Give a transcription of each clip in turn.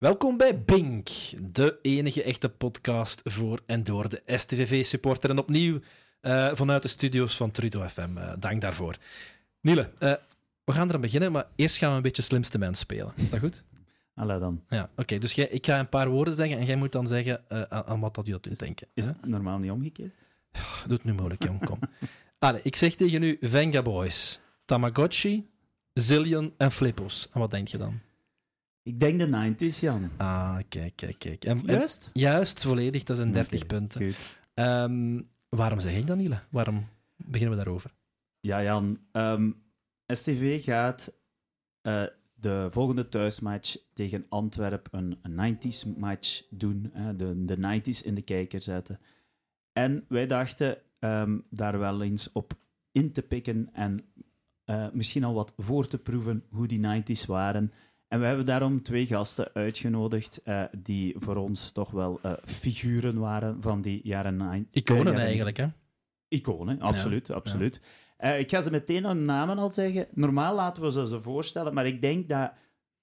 Welkom bij Bink, de enige echte podcast voor en door de STVV-supporter. En opnieuw uh, vanuit de studio's van Trudo FM. Uh, dank daarvoor. Niele, uh, we gaan eraan beginnen, maar eerst gaan we een beetje slimste mens spelen. Is dat goed? Allee dan. Ja, oké. Okay, dus jij, ik ga een paar woorden zeggen en jij moet dan zeggen aan, aan, wat dat je doet denken. Is het normaal niet omgekeerd? Doe het nu moeilijk, jong. Kom. Allee, ik zeg tegen u Venga Boys, Tamagotchi, Zillion en Flippos. En wat denk je dan? Ik denk de 90s, Jan. Ah, kijk, kijk, kijk. En, juist? juist, volledig. Dat zijn 30 okay, punten. Um, waarom zeg ik dat, Niele? Waarom beginnen we daarover? Ja, Jan. Um, ehm, STV gaat uh, de volgende thuismatch tegen Antwerpen een, 90s match doen. Uh, de, de 90s in de kijker zetten. En wij dachten um, daar wel eens op in te pikken en uh, misschien al wat voor te proeven hoe die 90s waren. En we hebben daarom twee gasten uitgenodigd uh, die voor ons toch wel uh, figuren waren van die jaren 90. Iconen eigenlijk, hè? Iconen, absoluut, ja. absoluut. Ja. ik ga ze meteen hun namen al zeggen. Normaal laten we ze ze voorstellen, maar ik denk dat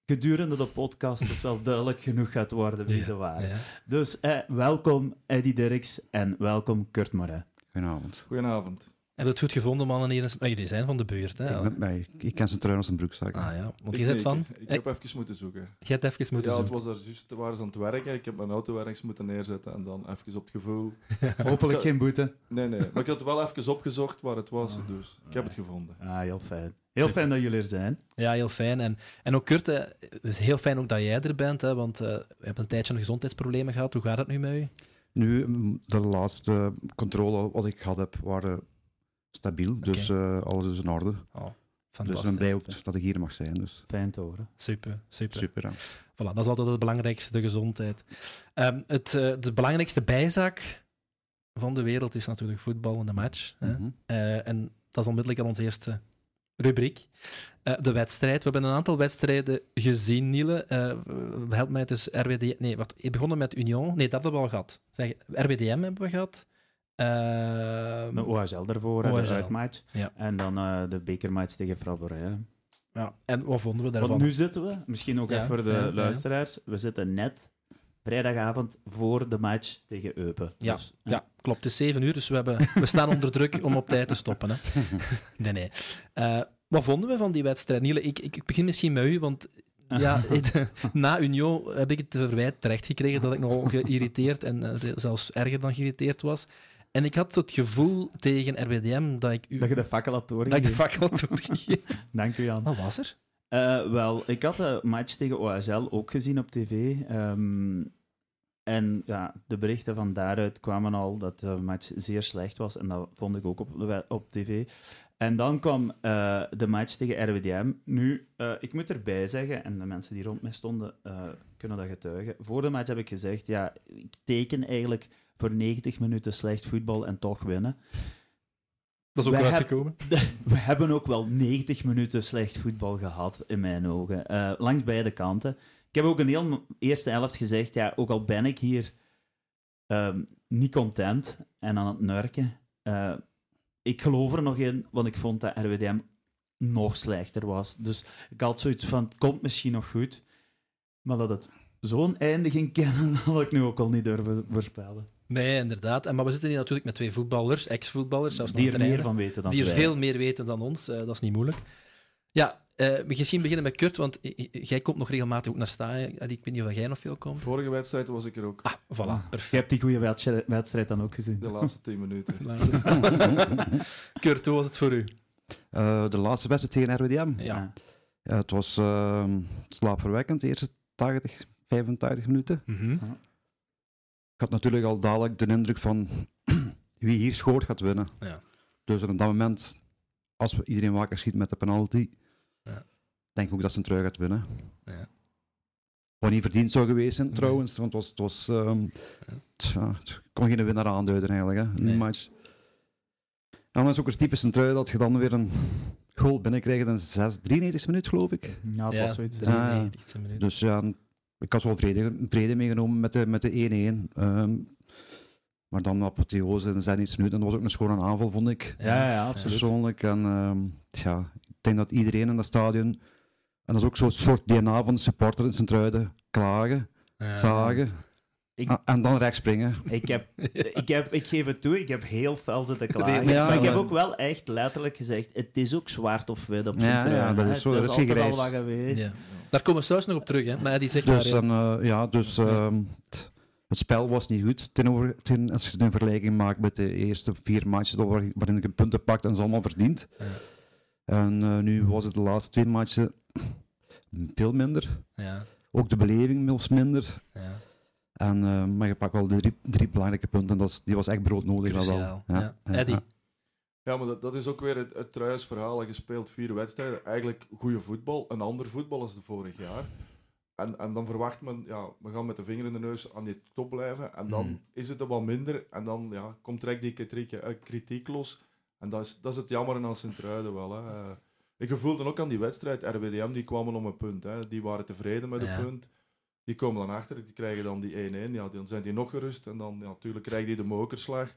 gedurende de podcast het wel duidelijk genoeg gaat worden wie ze waren. Dus welkom Eddie Dirks en welkom Kurt Moret. Goedenavond. Goedenavond. Heb je het goed gevonden, mannen? Hier? Oh, jullie zijn van de buurt, hè? Ik, met mij. ik ken zijn trui als een broekzak. Ah ja, want je zit van... Ik, ik, heb even moeten zoeken. Je hebt even moeten ja, zoeken? Ja, het was er juist, waren ze aan het werken. Ik heb mijn auto ergens moeten neerzetten en dan even op het gevoel. Hopelijk geen boete. Nee, nee. Maar ik had wel even opgezocht waar het was, ah. dus ik heb het gevonden. Ah, heel fijn. Heel fijn dat jullie er zijn. Ja, heel fijn. En, en ook Kurt, het is heel fijn ook dat jij er bent, hè, want uh, we hebben een tijdje gezondheidsproblemen gehad. Hoe gaat het nu met u? Nu, de laatste controle wat ik gehad heb, waren stabiel. Dus uh, alles is in orde. Oh, dus ik ben blij dat ik hier mag zijn. Dus. Fijn te horen. Super, super. Super, ja. Voilà, dat is altijd het belangrijkste, de gezondheid. Um, het, uh, de belangrijkste bijzaak van de wereld is natuurlijk voetbal en de match. Mm -hmm. uh, en dat is onmiddellijk aan onze eerste rubriek. Uh, de wedstrijd. We hebben een aantal wedstrijden gezien, Niele. Help mij, het is RWD... Nee, wat, begonnen met Union. Nee, dat hebben we al gehad. Zeg, RWDM hebben we gehad. Uh, de OHL daarvoor, OHL. de uitmatch. Ja. En dan uh, de bekermatch tegen Fraboré. Ja, en wat vonden we daarvan? Want nu zitten we, misschien ook ja, even voor de ja, luisteraars, we zitten net vrijdagavond voor de match tegen Eupen. Ja, dus, ja. klopt. Het is 7 uur, dus we, hebben, we staan onder druk om op tijd te stoppen. Hè. Nee, nee. Uh, wat vonden we van die wedstrijd? Niele, ik, ik begin misschien met u, want ja, na Union heb ik het verwijt terecht gekregen dat ik nogal geïrriteerd en uh, zelfs erger dan geïrriteerd was. En ik had het gevoel tegen RWDM dat ik u... Dat je de fakkel had doorgegeven. Dat ik de fakkel had doorgegeven. Dank u, Jan. Wat was er? Uh, wel, ik had de match tegen OHL ook gezien op tv. Um, en ja, de berichten van daaruit kwamen al dat de match zeer slecht was. En dat vond ik ook op, op tv. En dan kwam uh, de match tegen RWDM. Nu, uh, ik moet erbij zeggen, en de mensen die rond mij stonden uh, kunnen dat getuigen. Voor de match heb ik gezegd, ja, ik teken eigenlijk voor 90 minuten slecht voetbal en toch winnen. Dat is ook uitgekomen. we hebben ook wel 90 minuten slecht voetbal gehad, in mijn ogen. Uh, langs beide kanten. Ik heb ook een heel eerste helft gezegd, ja, ook al ben ik hier um, niet content en aan het nurken, uh, ik geloof er nog in, want ik vond dat RWDM nog slechter was. Dus ik had zoiets van, het komt misschien nog goed, maar dat het zo'n einde ging kennen, had ik nu ook al niet durven voorspellen. Nee, inderdaad. En, maar we zitten hier natuurlijk met twee voetballers, ex-voetballers, zelfs die er meer van weten dan Die er veel meer weten dan ons. Uh, dat is niet moeilijk. Ja, uh, we gaan beginnen met Kurt, want jij komt nog regelmatig ook naar staan. Ik weet niet of jij nog veel komt. Vorige wedstrijd was ik er ook. Ah, voilà, perfect. Je hebt die goede wedstrijd dan ook gezien. De laatste tien minuten. Kurt, hoe was het voor u? Uh, de laatste wedstrijd tegen RWDM? Ja. ja het was uh, slaapverwekkend, de eerste 80, 85 minuten. Mm -hmm. Ik had natuurlijk al dadelijk de indruk van wie hier schoort gaat winnen. Ja. Dus op dat moment, als we iedereen wakker schiet met de penalty, ja. denk ik ook dat ze een trui gaat winnen. Ja. Wat niet verdiend zou geweest zijn trouwens, want het was, het was um, ja. het kon geen winnaar aanduiden eigenlijk, hè, in nee. die match. En dan is ook het typisch een trui dat je dan weer een goal binnenkrijgt in 93 minuut, geloof ik. Ja, het was zoiets. 93 minuut. Dus ja, ik had wel vrede, vrede meegenomen met de 1-1. Met de um, maar dan apotheose in 16 minuten. En dat was ook een schone aanval, vond ik. Ja, ja absoluut. Persoonlijk. En um, ja, ik denk dat iedereen in dat stadion En dat is ook zo'n soort DNA van de supporter in Sint-Truiden. Klagen, Ja. zagen Ik- a- en dan rechts springen. Ik, heb, ik, heb, ik geef het toe, ik heb heel fel zitten klagen. Ja, maar ik heb ook wel echt letterlijk gezegd, het is ook zwart of wit op Ja, zijn ja, dat is zo, dat dat is is geen altijd al grijs. wat geweest. Ja. Daar komen we straks nog op terug, hè. Maar die zegt Dus, maar... ja. en, eh, ja, dus ehm, het spel was niet goed ten over, ten, als je het in vergelijking maakt met de eerste vier matches waar- waarin je punten pakt en ze allemaal verdient. Ja. En eh, nu was het de laatste twee matchen veel minder. Ja, Ook de beleving was minder. ja. En, eh, maar je pakt wel de drie, drie belangrijke punten. Dat is, die was echt broodnodig. dat wel. Cruciaal. Ja. Eddie? ja. Maar dat, dat is ook weer het, het Truijs verhaal. Je speelt vier wedstrijden, eigenlijk goede voetbal, een ander voetbal als de vorig jaar. En, en dan verwacht men, ja, we gaan met de vinger in de neus aan die top blijven. En dan Mhm. is het er wat minder. En dan ja, komt direct die kritiek, eh, kritiek los. En dat is, dat is het jammer aan Sint-Truiden wel. Hè. Eh, ik voelde ook aan die wedstrijd, RWDM, die kwamen om een punt. Hè. Die waren tevreden met Ja. een punt. Die komen dan achter, die krijgen dan die 1-1. Ja, dan zijn die nog gerust. En dan ja, natuurlijk krijgen die de mokerslag.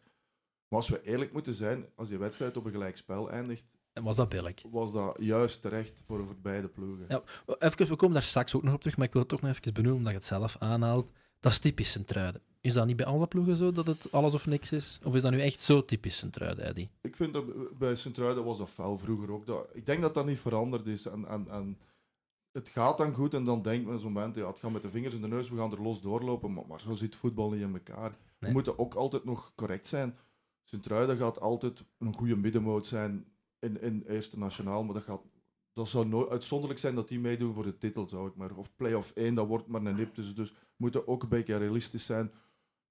Maar als we eerlijk moeten zijn, als die wedstrijd op een gelijk spel eindigt, En was dat billig? was dat juist terecht voor, voor beide ploegen. Ja. Even, we komen daar straks ook nog op terug, maar ik wil het toch nog even benoemen, omdat je het zelf aanhaalt. Dat is typisch Sint-Truiden. Is dat niet bij alle ploegen zo, dat het alles of niks is? Of is dat nu echt zo typisch Sint-Truiden, Eddie? Ik vind dat bij Sint-Truiden was dat fel vroeger ook. Dat, ik denk dat dat niet veranderd is. En, en, en het gaat dan goed en dan denkt men zo'n moment, ja, het gaat met de vingers in de neus, we gaan er los doorlopen. Maar, maar zo zit voetbal niet in elkaar. Nee. We moeten ook altijd nog correct zijn. Sint-Truiden gaat altijd een goede middenmoot zijn in, in Eerste Nationaal, maar dat, gaat, dat zou nooit uitzonderlijk zijn dat die meedoen voor de titel, zou ik maar. Of play-off 1, dat wordt maar een nip. Dus, dus we moeten ook een beetje realistisch zijn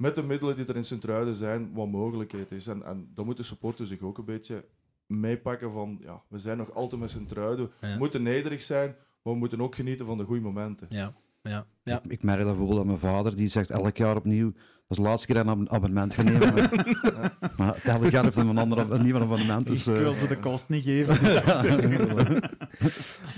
met de middelen die er in Sint-Truiden zijn, wat mogelijkheid is. En, en dan moeten supporters zich ook een beetje meepakken van, ja, we zijn nog altijd met Sint-Truiden. Ja. We moeten nederig zijn, maar we moeten ook genieten van de goede momenten. Ja, ja, ja. Ik, ik merk dat bijvoorbeeld aan mijn vader, die zegt elk jaar opnieuw, dat is de laatste keer dat een abonnement gaat nemen. maar elk jaar heeft hij een, ander, een nieuw abonnement. Dus, ik eh, wil ze de kost niet geven.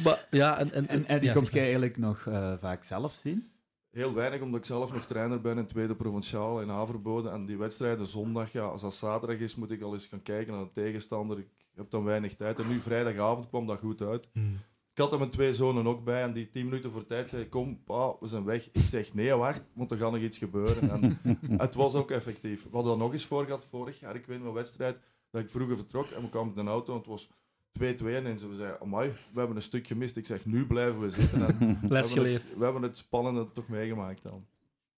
Maar, ja, en, en, en Eddie, ja, komt jij eigenlijk nog eh, vaak zelf zien? Heel weinig, omdat ik zelf nog trainer ben in tweede provinciaal in Haverbode. En die wedstrijden zondag, ja, als dat zaterdag is, moet ik al eens gaan kijken naar de tegenstander. Ik heb dan weinig tijd. En nu vrijdagavond kwam dat goed uit. Hmm. Ik had er mijn twee zonen ook bij en die tien minuten voor tijd zei kom pa, we zijn weg. Ik zeg nee, wacht, want er gaat nog iets gebeuren. En het was ook effectief. We hadden er nog eens voor gehad vorig jaar, ik weet mijn wedstrijd, dat ik vroeger vertrok en we kwamen met een auto en het was 2-2 en ze zeiden, amai, we hebben een stuk gemist. Ik zeg, nu blijven we zitten. En Les geleerd. het, we hebben het spannende toch meegemaakt dan.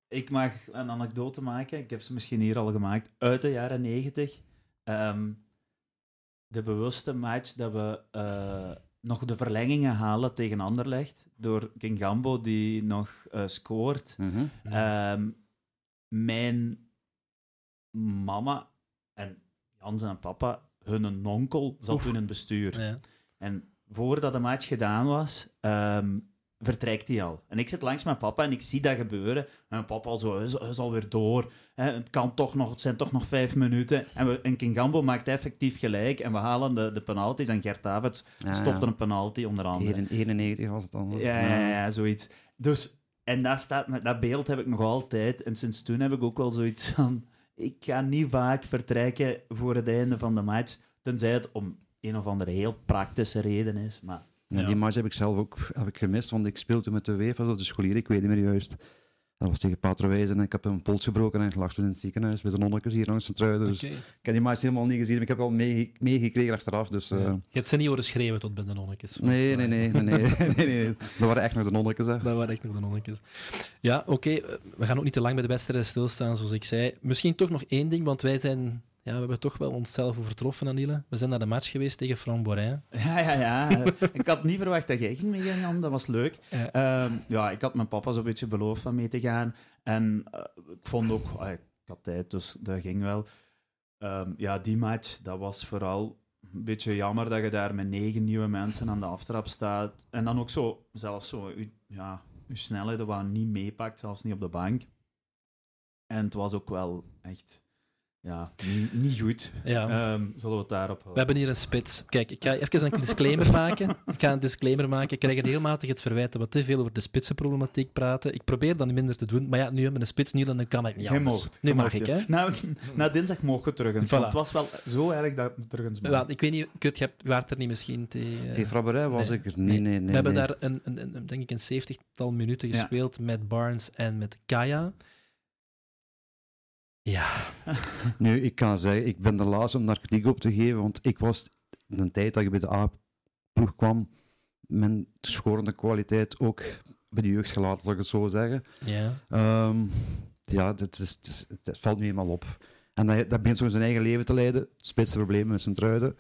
Ik mag een anekdote maken. Ik heb ze misschien hier al gemaakt. Uit de jaren 90. Ehm, de bewuste match dat we eh, nog de verlengingen halen tegen Anderlecht. Door King Gambo die nog eh, scoort. mhm. Ehm, mijn mama en Jans en papa, hun onkel, zat Oef. toen in het bestuur. Ja. En voordat de match gedaan was, ehm, vertrekt hij al. En ik zit langs mijn papa en ik zie dat gebeuren. En mijn papa al zo, hij is, is alweer door. Hè, het, kan toch nog, het zijn toch nog vijf minuten. En, we, en Kingambo maakt effectief gelijk. En we halen de, de penalties. En Gert Davids Ja, stopte een penalty, onder andere. 91 was het dan. Ja, ja, ja, zoiets. Dus, en dat, staat, dat beeld heb ik nog altijd. En sinds toen heb ik ook wel zoiets van... Ik ga niet vaak vertrekken voor het einde van de match. Tenzij het om een of andere heel praktische reden is. Maar Ja. Die match heb ik zelf ook heb ik gemist, want ik speelde met de of de scholieren, ik weet niet meer juist. Dat was tegen Paterwijzen en ik heb een pols gebroken en lag toen in het ziekenhuis met de nonnetjes hier langs de truiden. Dus ik heb die match helemaal niet gezien, maar ik heb wel mee- meegekregen achteraf. Dus, eh. Je hebt ze niet horen schreeuwen tot bij de nonnetjes. nee, nee, nee, nee, nee, nee, nee, nee. Dat waren echt nog de nonnetjes. Hè. Dat waren echt nog de nonnetjes. Ja, oké. eh, We gaan ook niet te lang bij de wedstrijden stilstaan, zoals ik zei. Misschien toch nog één ding, want wij zijn... Ja, we hebben toch wel onszelf overtroffen, Anile. We zijn naar de match geweest tegen Framborin. ja, ja, ja. ik had niet verwacht dat jij ging meegaan, Jan. Dat was leuk. Ja. Ehm, ja, ik had mijn papa zo'n beetje beloofd van mee te gaan. En eh, ik vond ook... ah, ik had tijd, dus dat ging wel. Ehm, ja, die match, dat was vooral een beetje jammer dat je daar met negen nieuwe mensen aan de aftrap staat. En dan ook zo, zelfs zo, je, ja, je snelheden wat niet meepakt, zelfs niet op de bank. En het was ook wel echt ja, niet, niet goed. Ja. Um, zullen we het daarop houden? We hebben hier een spits. Kijk, ik ga even een disclaimer maken. Ik ga een disclaimer maken. Ik krijg regelmatig het verwijt dat we te veel over de spitsenproblematiek praten. Ik probeer dat minder te doen, maar ja, nu hebben we een spits niet, dan kan ik niet Jij anders. Mocht, nu mag ik, ja. hè? Na, na dinsdag mogen we terug eens. Voilà. Het was wel zo erg dat we terug eens mogen. Ja, ik weet niet, Kurt, je hebt- waart er niet misschien tegen... Tegen Frabberij was nee. ik er. Nee, nee, nee. we hebben daar een, een, een, denk ik een zeventigtal minuten Ja. gespeeld met Barnes en met Kaya. Ja, Nu, ik kan zeggen, ik ben de laatste om daar kritiek op te geven, want ik was in de tijd dat je bij de A-ploeg kwam, mijn schorende kwaliteit ook bij de jeugd gelaten, zal ik het zo zeggen. ja. Ehm, ja, het, is, het, is- het valt nu eenmaal op. En dat, dat begint zo zijn eigen leven te leiden. Het spitste probleem met zijn truiden.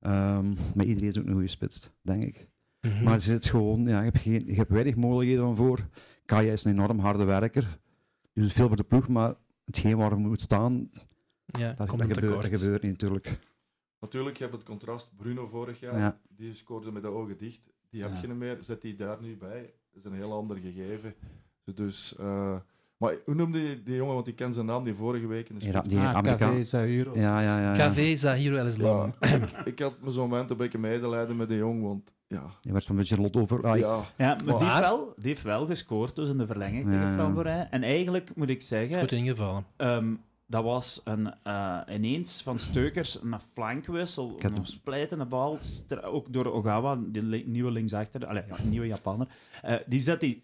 Ehm, maar iedereen is ook een goede spits, denk ik. Mhm. Maar het zit gewoon, ja, je, hebt geen, je hebt weinig mogelijkheden van voor. Kaya is een enorm harde werker. Je doet veel voor de ploeg, maar hetgeen waar hij moet staan, ja, dat, komt dat, gebeurt, dat tekort. gebeurt niet natuurlijk. Natuurlijk, je hebt het contrast. Bruno vorig jaar, Ja. die scoorde met de ogen dicht. Die heb Ja. je niet meer. Zet die daar nu bij. Dat is een heel ander gegeven. Dus, eh, maar hoe noemde die, die jongen? Want die ken zijn naam die vorige week in de Ja, die ah, Amerikaan- of- Ja, ja, ja. ja. KV Zahiro El Islam. Ja, ik, ik had me zo'n moment een beetje medelijden met de jong, want ja, Je werd zo'n beetje lot over. Ah, ik- ja Ja, maar die heeft, wel, die heeft wel gescoord dus in de verlenging Ja, tegen ja. Framborij. En eigenlijk moet ik zeggen, Goed ingevallen. ehm, dat was een, eh, ineens van Steukers een flankwissel, Ik een splijtende bal, ook door Ogawa, die li- nieuwe linksachter, allee, ja, nieuwe Japaner. Eh, die zet hij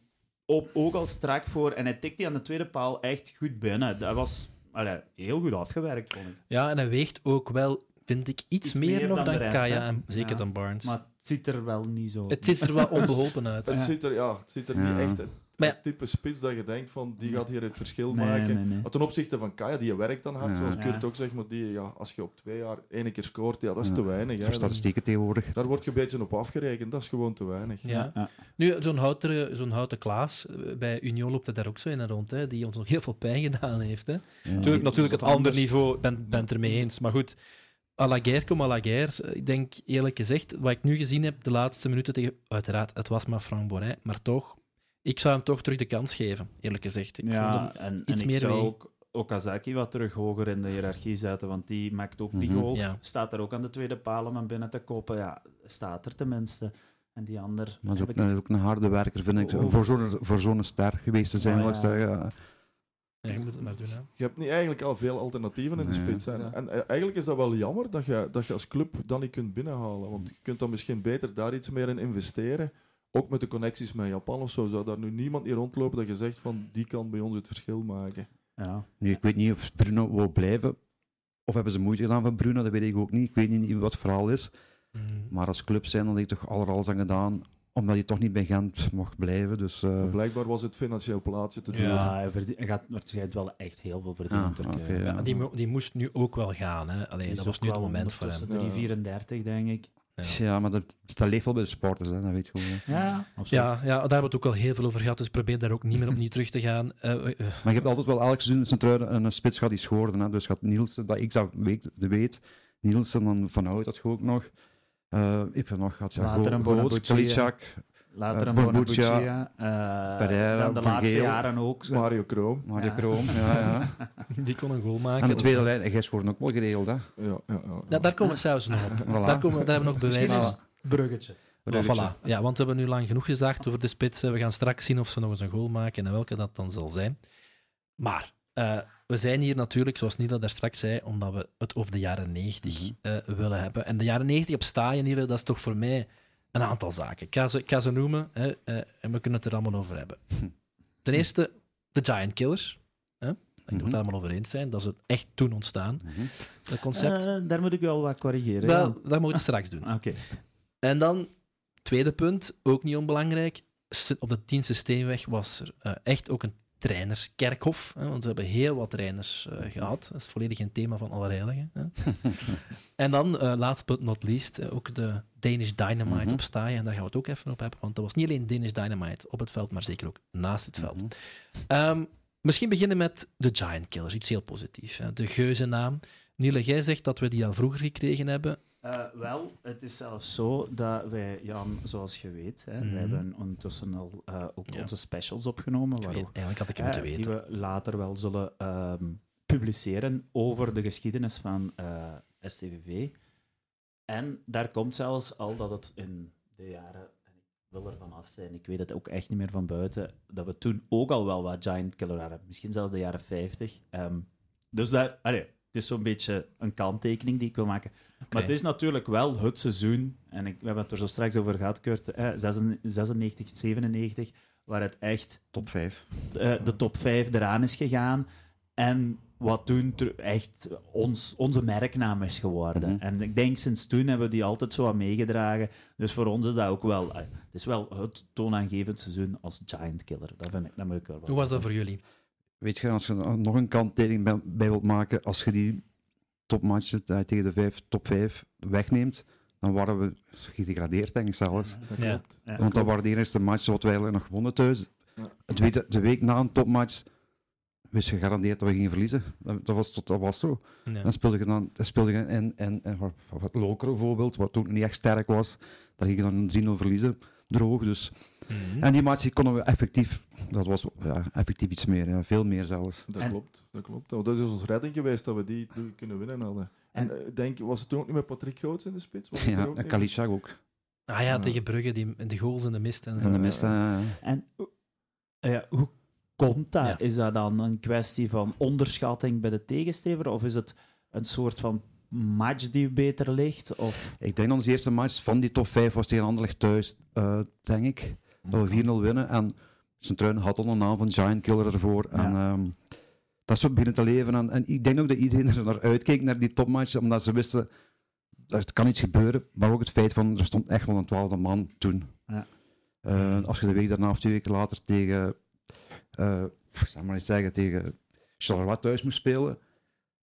op, ook al strak voor en hij tikt die aan de tweede paal echt goed binnen. Dat was allee, heel goed afgewerkt, vond ik. Ja, en hij weegt ook wel, vind ik, iets, Iets meer, meer nog dan Kaya en zeker Ja. dan Barnes. Maar het ziet er wel niet zo het ziet er wel onbeholpen uit. het, Ja. ziet er, ja, het ziet er Ja. niet echt Maar ja. type spits dat je denkt van die gaat hier het verschil Nee, maken. nee, ten opzichte van Kaya, die werkt dan hard, Ja. zoals Ja. Kurt ook zegt, maar die, ja, als je op twee jaar één keer scoort, ja, dat is Ja. te weinig. Hè. statistieken tegenwoordig. Daar word je een beetje op afgerekend, dat is gewoon te weinig. Ja. Ja. Nu, zo'n houten, zo'n houten Klaas, eh, bij Union loopt het daar ook zo in en rond, hè, die ons nog heel veel pijn gedaan heeft. Hè. Ja. Natuurlijk, natuurlijk het ander niveau, ben, ben het ermee eens. Maar goed, à la guerre comme à la guerre. Ik denk eerlijk gezegd, wat ik nu gezien heb, de laatste minuten tegen... Uiteraard, het was maar Frank Borij, maar toch, ik zou hem toch terug de kans geven, eerlijk gezegd. Ik vond Ja, hem- en, iets en ik meer zou mee. ook Okazaki wat terug hoger in de hiërarchie zetten, want die maakt ook die Mhm. goal. Ja. Staat er ook aan de tweede paal om hem binnen te kopen. Ja, staat er tenminste. En die ander... Maar heb dat ik is het- ook een harde werker, vind ik. Oh. Voor zo'n voor zo'n ster geweest te zijn, Oh, ik ja. zeggen. Ja, je moet het maar doen. Hè. Je hebt niet eigenlijk al veel alternatieven in de Nee. spits. En, en eh, eigenlijk is dat wel jammer dat je, dat je als club dat niet kunt binnenhalen. Want je kunt dan misschien beter daar iets meer in investeren. Ook met de connecties met Japan of zo. Zou daar nu niemand hier rondlopen dat je zegt van die kan bij ons het verschil maken. Ja. Nu, ik weet niet of Bruno wil blijven. Of hebben ze moeite gedaan van Bruno, dat weet ik ook niet. Ik weet niet wat het verhaal is. Mm. Maar als club zijn, dan heb ik toch aller alles aan gedaan. Omdat hij toch niet bij Gent mocht blijven. Dus, eh, blijkbaar was het financieel plaatje te duur. Ja, hij, verdient- hij gaat waarschijnlijk wel echt heel veel verdienen in Ah, Turkije. ja. Ja, die, die moest nu ook wel gaan. Hè. Allee, Die dat is was nu het moment voor hem. 334, denk ik. Ja. ja. maar dat, dat leeft wel bij de sporters, hè, dat weet je gewoon. hè. Ja, absoluut. Ja, ja, daar hebben we het ook al heel veel over gehad, dus ik probeer daar ook niet meer opnieuw terug te gaan. Eh, eh, Maar je hebt altijd wel elk seizoen Sint-Truiden een spits gaat die schoren. Hè. Dus gaat Nielsen, dat ik dat weet, de weet. Nielsen, dan Van Hout, dat ook nog. Eh ik heb nog gehad, ja, Later Go- Later een Bonabuccia, eh, Pereira, dan de Van laatste Geel. jaren ook. zo. Mario Kroom. Mario Ja. Kroom. Ja, ja. die kon een goal maken. En de tweede lijn, jij scoort ook wel geregeld. Hè. Ja, ja, ja. Ja, daar komen we zelfs nog op. Voilà. Daar, komen, daar hebben we nog Misschien bewijs is bruggetje. Oh, voilà. Ja, want we hebben nu lang genoeg gezegd over de spitsen. We gaan straks zien of ze nog eens een goal maken en welke dat dan zal zijn. Maar eh, we zijn hier natuurlijk, zoals Nila daar straks zei, omdat we het over de jaren 90 Mhm. eh, willen hebben. En de jaren 90 op staaien, Nila, dat is toch voor mij een aantal zaken. Ik ga ze, ik ga ze noemen hè, eh, en we kunnen het er allemaal over hebben. Ten eerste, de Giant Killers. Hè? Ik denk dat we Mhm. het allemaal over eens zijn. Dat is het echt toen ontstaan, Mhm. dat concept. Eh, daar moet ik wel wat corrigeren. Wel, ja. dat moeten we straks doen. Oké. En dan, tweede punt, ook niet onbelangrijk. Op de 10 Systeemweg was er eh, echt ook een trainerskerkhof. Hè, want we hebben heel wat trainers eh, gehad. Dat is volledig een thema van Allerheiligen. Hè. en dan, eh last but not least, eh, ook de Danish Dynamite Mhm. op staaien. En daar gaan we het ook even op hebben. Want dat was niet alleen Danish Dynamite op het veld, maar zeker ook naast het veld. Mhm. Ehm, misschien beginnen met de Giant Killers, iets heel positiefs. Hè. De geuzennaam. Niele, jij zegt dat we die al vroeger gekregen hebben. Eh, wel, het is zelfs zo dat wij, Jan, zoals je weet, hè, wij hebben ondertussen al eh, ook Ja. onze specials opgenomen. Waarop, eigenlijk had ik het eh, moeten weten. Die we later wel zullen ehm, publiceren over de geschiedenis van eh, STVV. En daar komt zelfs al dat het in de jaren, en ik wil ervan af zijn, ik weet het ook echt niet meer van buiten, dat we toen ook al wel wat Giant Killer hadden. Misschien zelfs de jaren 50. Ehm, dus daar, allee, het is zo'n beetje een kanttekening die ik wil maken. Maar het is natuurlijk wel het seizoen, en ik, we hebben het er zo straks over gehad, Kurt, eh, 96, 97, waar het echt Top 5. eh, de top 5 eraan is gegaan. En wat toen ter- echt ons, onze merknaam is geworden. Mhm. En ik denk sinds toen hebben we die altijd zo wat meegedragen. Dus voor ons is dat ook wel, eh, het is wel het toonaangevend seizoen als Giant Killer. Dat, vind ik, dat moet ik wel Hoe was dat voor jullie? Weet je, als je er nog een kanttekening bij, bij wilt maken, als je die topmatchen eh, tegen de vijf, top 5 wegneemt, dan waren we gedegradeerd, denk ik zelfs. Dat klopt. Ja. Want dat waren de eerste matchen wat wij eigenlijk nog wonnen thuis. Ja. De week na een topmatch wist je gegarandeerd dat we gingen verliezen. Dat, dat, was, tot, dat was zo. Ja. Dan speelde je dan, dan speelde je in, in, in wat, wat Lokeren bijvoorbeeld, wat toen niet echt sterk was. Daar ging je dan een 3-0 verliezen, droog. Dus. Mhm. En die match konden we effectief, dat was ja, effectief iets meer, ja, veel meer zelfs. Dat En- klopt, dat klopt. Dat is ons redding geweest dat we die, die kunnen winnen hadden. En, En- eh, denk, was het toen ook niet met Patrick Goots in de spits? Was Ja, ook en niet? Kalitschak ook. Ah ja, tegen Brugge, die, de goals in de mist en. Van de mist, eh, En eh, ja, hoe komt dat? Ja. Is dat dan een kwestie van onderschatting bij de tegenstever? Of is het een soort van match die beter ligt? Of... ik denk dat onze eerste match van die top 5 was tegen Anderlecht thuis, eh, denk ik. Dat we 4-0 winnen. En Sint-Truiden had al een naam van Giant Killer ervoor. En ehm, dat is zo beginnen te leven. En, en ik denk ook dat iedereen er naar uitkeek, naar die topmatch, omdat ze wisten, er kan iets gebeuren. Maar ook het feit van, er stond echt wel een twaalfde man toen. Ja. Eh, als je de week daarna of twee weken later tegen, ik zal maar eens zeggen, tegen Charleroi thuis moest spelen,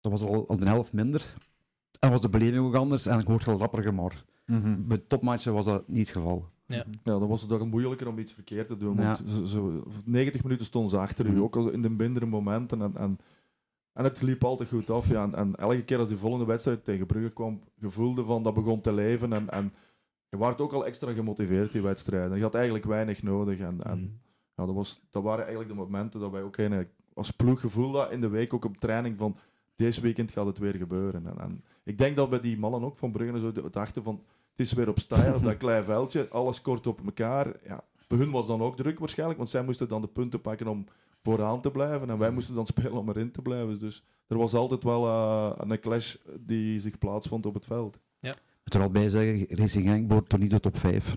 dat was al, al de helft minder. En was de beleving ook anders en ik hoorde wel rapper gemor. Mhm. Bij topmatchen was dat niet het geval. Ja. Ja, dan was het dan moeilijker om iets verkeerd te doen. Ja. Want ze, ze- 90 minuten stonden ze achter u, Mhm. ook al in de mindere momenten. En, en, en het liep altijd goed af. Ja. En, en elke keer als die volgende wedstrijd tegen Brugge kwam, gevoelde van dat begon te leven. En, en je werd ook al extra gemotiveerd, die wedstrijden. Je had eigenlijk weinig nodig. En, en Mhm. ja, dat, was, dat waren eigenlijk de momenten dat wij ook eigenlijk als ploeg gevoelden in de week, ook op training, van deze weekend gaat het weer gebeuren. En, en ik denk dat bij die mannen ook van Brugge en zo dachten van, het is weer op stijl, op dat klein veldje, alles kort op elkaar. Ja, bij hun was dan ook druk waarschijnlijk, want zij moesten dan de punten pakken om vooraan te blijven en wij moesten dan spelen om erin te blijven. Dus er was altijd wel eh, een clash die zich plaatsvond op het veld. Ik moet er al bij zeggen, Racing Genk behoort toch niet de top 5.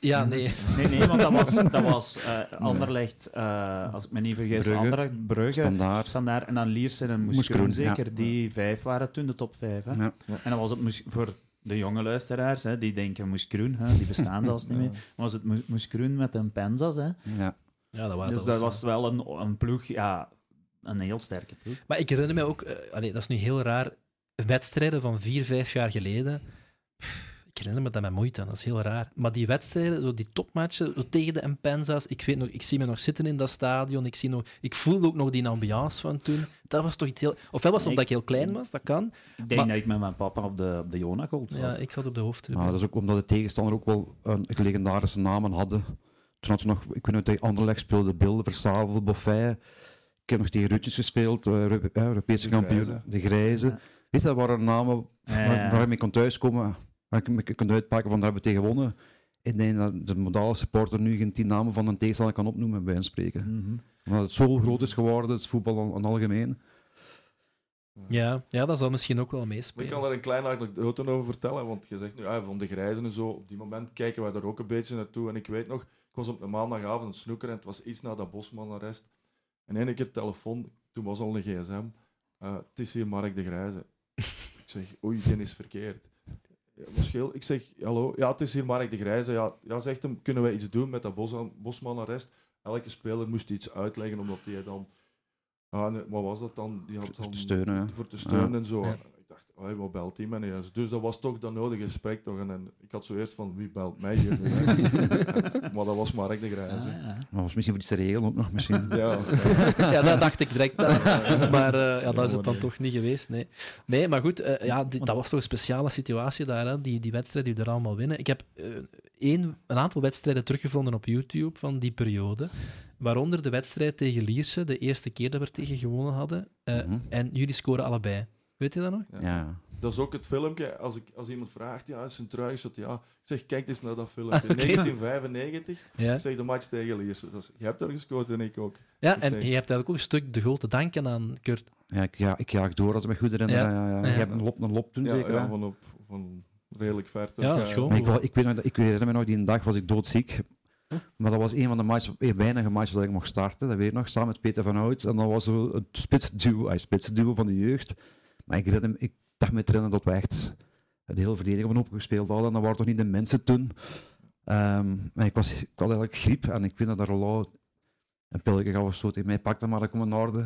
Ja, nee. Nee, nee, want dat was, dat was eh, Anderlecht, eh, als ik me niet vergis, Brugge, Anderlecht, Brugge, Standaard. Standaard en dan Liersen en Moeskroen, zeker. ja. Die vijf waren toen de top vijf. Hè? Ja. En dan was het Moes- voor de jonge luisteraars, hè, die denken Moeskroen, hè, die bestaan zelfs niet meer. Maar was het Moes- Moeskroen met een Penzas. Hè? Ja. Ja, dat was, Dus dat was wel een, een ploeg, ja, een heel sterke ploeg. Maar ik herinner me ook, allee, dat is nu heel raar, wedstrijden van vier, vijf jaar geleden. Pff, Ik herinner me dat met moeite, dat is heel raar. Maar die wedstrijden, zo die topmatchen, zo tegen de Mpenza's, ik, weet nog, ik zie me nog zitten in dat stadion, ik, zie nog, ik voelde ook nog die ambiance van toen. Dat was toch iets heel... Ofwel was het omdat ik heel klein was, dat kan. Ik denk Maar- dat ik met mijn papa op de, op de zat. Ja, ik zat op de hoofdtribune. Maar dat is ook omdat de tegenstander ook wel een legendarische namen hadden. Toen had we nog, ik weet niet, tegen Anderlecht speelde Bilde, Versavel, Boffet. Ik heb nog tegen Rutjes gespeeld, eh, eh, Europese kampioen, de Grijze. Ja. Weet je, dat waren namen Ja, waar, ja. waar je mee kon thuiskomen, waar ik kon uitpakken van daar hebben we tegen gewonnen. Ik denk dat de modale supporter nu geen tien namen van een tegenstander kan opnoemen, bij een spreken. Mhm. Omdat het zo groot is geworden, het voetbal aan, aan algemeen. Ja, ja, dat zal misschien ook wel Maar ik meespelen. kan er een kleine anekdote over vertellen, want je zegt nu ah, van de grijzen en zo. Op die moment kijken wij er ook een beetje naartoe. En ik weet nog, ik was op een maandagavond snoekeren en het was iets na dat Bosman-arrest. En één keer telefoon, toen was al een gsm. eh, het is hier Mark de Grijze. ik zeg, oei, dit is verkeerd. Ik zeg, hallo, ja, het is hier Mark de Grijze. Ja, ja zegt hem, kunnen wij iets doen met dat Bos- Bosman-arrest? Elke speler moest iets uitleggen, omdat hij dan... Ah, nee, wat was dat dan? Die had Voor dan te steunen, ja. Voor te steunen Ja. en zo. Ja. Oh, wat belt die man hier? Dus dat was toch dat nodige gesprek toch. En, en ik had zo eerst van, wie belt mij hier? maar dat was Mark de Ah, Grijze. ja. Maar was misschien voor te regelen ook nog, misschien. Ja, ja. ja, dat dacht ik direct aan. Maar eh, ja, dat is het dan nee. toch niet geweest. Nee, nee maar goed, eh, ja, die- dat was toch een speciale situatie daar, hè? Die, die wedstrijd die we er allemaal winnen. Ik heb eh, een, een aantal wedstrijden teruggevonden op YouTube van die periode. Waaronder de wedstrijd tegen Lierse, de eerste keer dat we er tegen gewonnen hadden. Uh, Mhm. En jullie scoren allebei. Weet je dat nog? Ja. Ja. Dat is ook het filmpje, als, ik, als iemand vraagt, ja, is een truigenshot? Ja, ik zeg, kijk eens naar dat filmpje. Oké. 1995, Ja. ik zeg de match tegen Lierse. Dus, je hebt er gescoord en ik ook. Ja, Ik en zeg- je hebt eigenlijk ook een stuk de goal te danken aan Kurt. Ja, ik, ja, ik jaag door als ik me goed herinner. Ja. Ja. Ja, ja. Ja. Je hebt een lop, een lop toen Ja, zeker. ja, van, op, van redelijk ver. toch, Ja, eh, dat is gewoon. Maar ik, ik, weet nog, dat- ik herinner me nog, die dag was ik doodziek. Maar dat was een van de matches, een weinige matches dat ik mocht starten. Dat weet ik nog, samen met Peter van Hout. En dat was zo het spitsduo, ay, spitsduo van de jeugd. Maar ik, herinner, ik dacht me te herinneren dat we echt de hele verdediging op gespeeld hadden. En dat waren toch niet de mensen toen. Ehm, maar ik, was, ik had eigenlijk griep en ik vind dat Rollo een pilletje gaf of zo tegen mij pakte, maar dat kwam in orde.